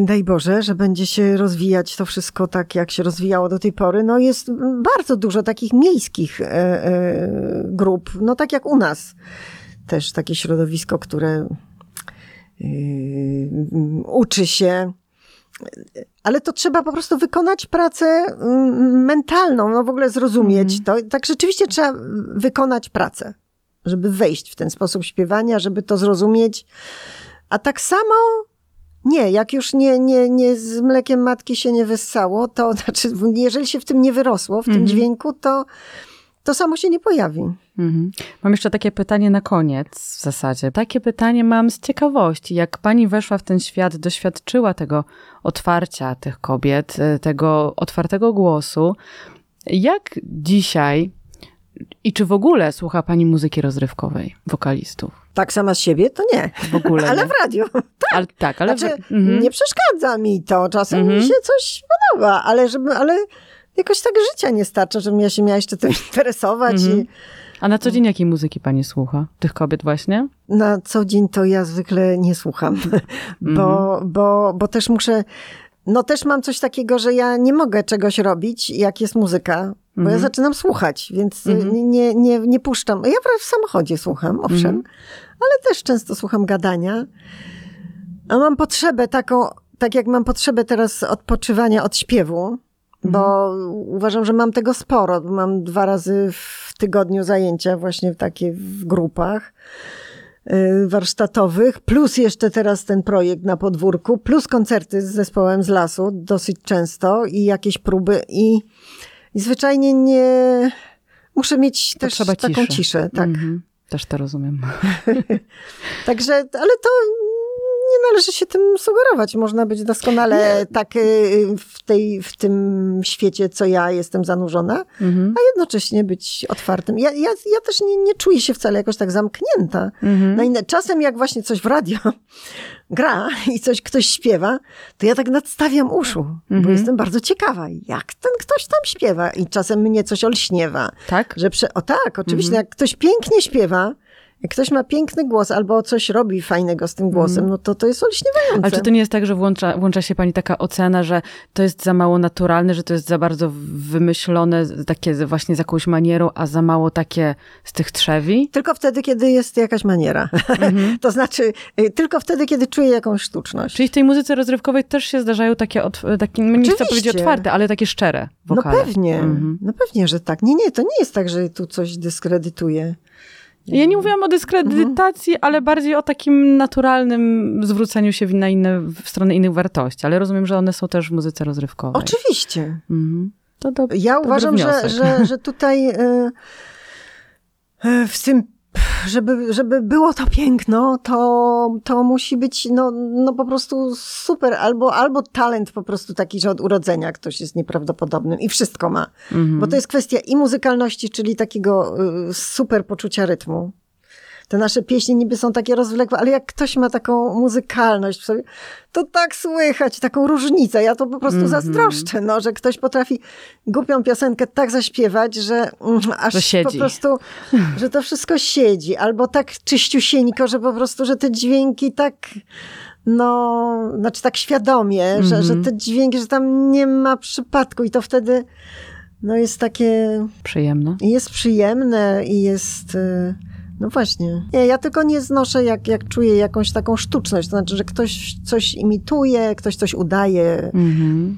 Daj Boże, że będzie się rozwijać to wszystko tak, jak się rozwijało do tej pory. No jest bardzo dużo takich miejskich e, e, grup, no tak jak u nas. Też takie środowisko, które e, uczy się ale to trzeba po prostu wykonać pracę mm, mentalną, no w ogóle zrozumieć mm. to. Tak rzeczywiście trzeba wykonać pracę, żeby wejść w ten sposób śpiewania, żeby to zrozumieć. A tak samo nie, jak już nie, nie, nie z mlekiem matki się nie wyssało, to znaczy, jeżeli się w tym nie wyrosło, w tym mhm. dźwięku, to, to samo się nie pojawi. Mhm. Mam jeszcze takie pytanie na koniec w zasadzie. Takie pytanie mam z ciekawości. Jak pani weszła w ten świat, doświadczyła tego otwarcia tych kobiet, y, tego otwartego głosu, jak dzisiaj i czy w ogóle słucha pani muzyki rozrywkowej, wokalistów? Tak sama z siebie, to nie. W ogóle. ale w radiu. Tak, ale, tak, ale znaczy, w... mhm. nie przeszkadza mi to. Czasem mhm. mi się coś podoba, ale żeby, ale jakoś tak życia nie starcza, żebym ja się miała jeszcze tym interesować. Mhm. I... A na co dzień jakiej muzyki pani słucha? Tych kobiet właśnie? Na co dzień to ja zwykle nie słucham, bo, mhm. bo, bo też muszę no też mam coś takiego, że ja nie mogę czegoś robić, jak jest muzyka, bo ja mhm. zaczynam słuchać, więc mhm. nie, nie, nie puszczam. Ja w samochodzie słucham, owszem, ale też często słucham gadania. A mam potrzebę taką, tak jak mam potrzebę teraz odpoczywania od śpiewu, bo uważam, że mam tego sporo. Mam dwa razy w tygodniu zajęcia właśnie takie w grupach. Y, warsztatowych, plus jeszcze teraz ten projekt na podwórku, plus koncerty z zespołem z lasu dosyć często i jakieś próby i, i zwyczajnie nie... Muszę mieć też taką ciszę. ciszę tak. Mm -hmm. Też to rozumiem. Także, ale to nie należy się tym sugerować. Można być doskonale nie. tak y, w, tej, w tym świecie, co ja jestem zanurzona, mhm. a jednocześnie być otwartym. Ja, ja, ja też nie, nie czuję się wcale jakoś tak zamknięta. Mhm. Inne, czasem jak właśnie coś w radio gra i coś ktoś śpiewa, to ja tak nadstawiam uszu, mhm. bo jestem bardzo ciekawa, jak ten ktoś tam śpiewa i czasem mnie coś olśniewa. Tak? Że prze... O tak, oczywiście, mhm. jak ktoś pięknie śpiewa, jak ktoś ma piękny głos albo coś robi fajnego z tym głosem, mm. no to to jest olśniewające. Ale czy to nie jest tak, że włącza, włącza się pani taka ocena, że to jest za mało naturalne, że to jest za bardzo wymyślone, takie właśnie z jakąś manierą, a za mało takie z tych trzewi? Tylko wtedy, kiedy jest jakaś maniera. Mm-hmm. to znaczy, y, tylko wtedy, kiedy czuję jakąś sztuczność. Czyli w tej muzyce rozrywkowej też się zdarzają takie, takie no nie chcę powiedzieć otwarte, ale takie szczere no wokale. No pewnie, mm-hmm. no pewnie, że tak. Nie, nie, to nie jest tak, że tu coś dyskredytuje. Ja nie mówiłam o dyskredytacji, mhm. ale bardziej o takim naturalnym zwróceniu się na inne, w stronę innych wartości. Ale rozumiem, że one są też w muzyce rozrywkowej. Oczywiście. Mhm. To do, ja uważam, że, że, że tutaj y, y, w tym żeby, żeby było to piękno, to, to musi być no, no po prostu super. Albo, albo talent po prostu taki, że od urodzenia ktoś jest nieprawdopodobnym i wszystko ma. Mhm. Bo to jest kwestia i muzykalności, czyli takiego y, super poczucia rytmu te nasze pieśni niby są takie rozwlekłe, ale jak ktoś ma taką muzykalność w sobie, to tak słychać, taką różnicę. Ja to po prostu mm -hmm. zazdroszczę, no, że ktoś potrafi głupią piosenkę tak zaśpiewać, że mm, aż po prostu, że to wszystko siedzi. Albo tak czyściusieńko, że po prostu, że te dźwięki tak no, znaczy tak świadomie, mm -hmm. że, że mhm. te dźwięki, że tam nie ma przypadku i to wtedy no jest takie... Przyjemne. Jest przyjemne i jest... Y no właśnie. Nie, ja tylko nie znoszę, jak, jak czuję jakąś taką sztuczność. To znaczy, że ktoś coś imituje, ktoś coś udaje. Mhm.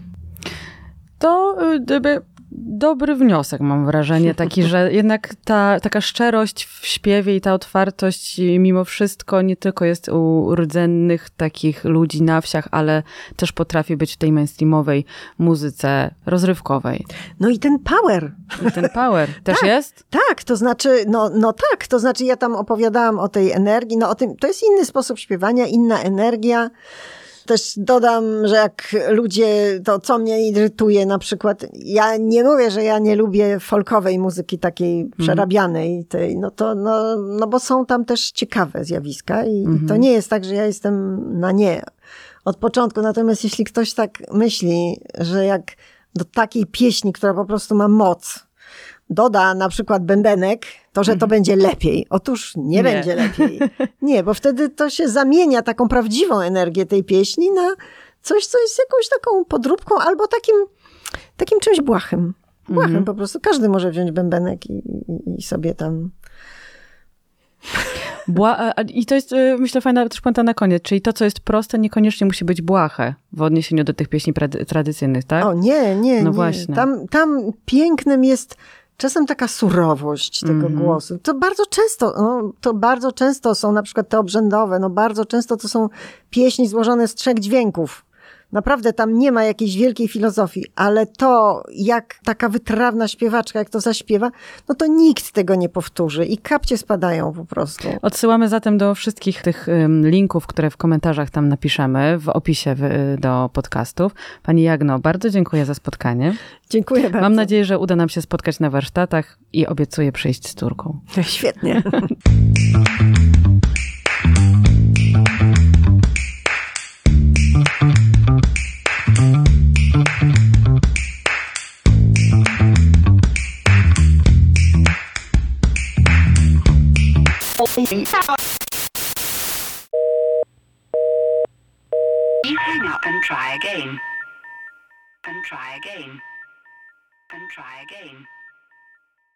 To y, gdyby dobry wniosek, mam wrażenie, taki, że jednak ta taka szczerość w śpiewie i ta otwartość mimo wszystko nie tylko jest u rdzennych takich ludzi na wsiach, ale też potrafi być w tej mainstreamowej muzyce rozrywkowej. No i ten power. I ten power też tak, jest? Tak, to znaczy, no, no tak, to znaczy ja tam opowiadałam o tej energii, no o tym, to jest inny sposób śpiewania, inna energia. Też dodam, że jak ludzie, to co mnie irytuje na przykład, ja nie mówię, że ja nie lubię folkowej muzyki takiej mhm. przerabianej, tej, no to, no, no bo są tam też ciekawe zjawiska i, to mhm. nie jest tak, że ja jestem na nie od początku. Natomiast jeśli ktoś tak myśli, że jak do takiej pieśni, która po prostu ma moc, doda na przykład bębenek, to że to mhm. będzie lepiej. Otóż nie, nie, będzie lepiej. Nie, bo wtedy to się zamienia taką prawdziwą energię tej pieśni na coś, co jest jakąś taką podróbką albo takim, takim czymś błahym. Błahym mhm. po prostu. Każdy może wziąć bębenek i, i, i sobie tam Bła I to jest, y, myślę, fajna też puenta na koniec, czyli to, co jest proste, niekoniecznie musi być błahe w odniesieniu do tych pieśni tradycyjnych, tak? O nie, nie, no nie. Właśnie. Tam, tam pięknym jest czasem taka surowość tego mm głosu. To bardzo często, no, to bardzo często są na przykład te obrzędowe, no bardzo często to są pieśni złożone z trzech dźwięków. Naprawdę tam nie ma jakiejś wielkiej filozofii, ale to, jak taka wytrawna śpiewaczka, jak to zaśpiewa, no to nikt tego nie powtórzy i kapcie spadają po prostu. Odsyłamy zatem do wszystkich tych linków, które w komentarzach tam napiszemy, w opisie do podcastów. Pani Jagno, bardzo dziękuję za spotkanie. Dziękuję bardzo. Mam nadzieję, że uda nam się spotkać na warsztatach i obiecuję przyjść z córką. Świetnie. Please hang up and try again. And try again. And try again.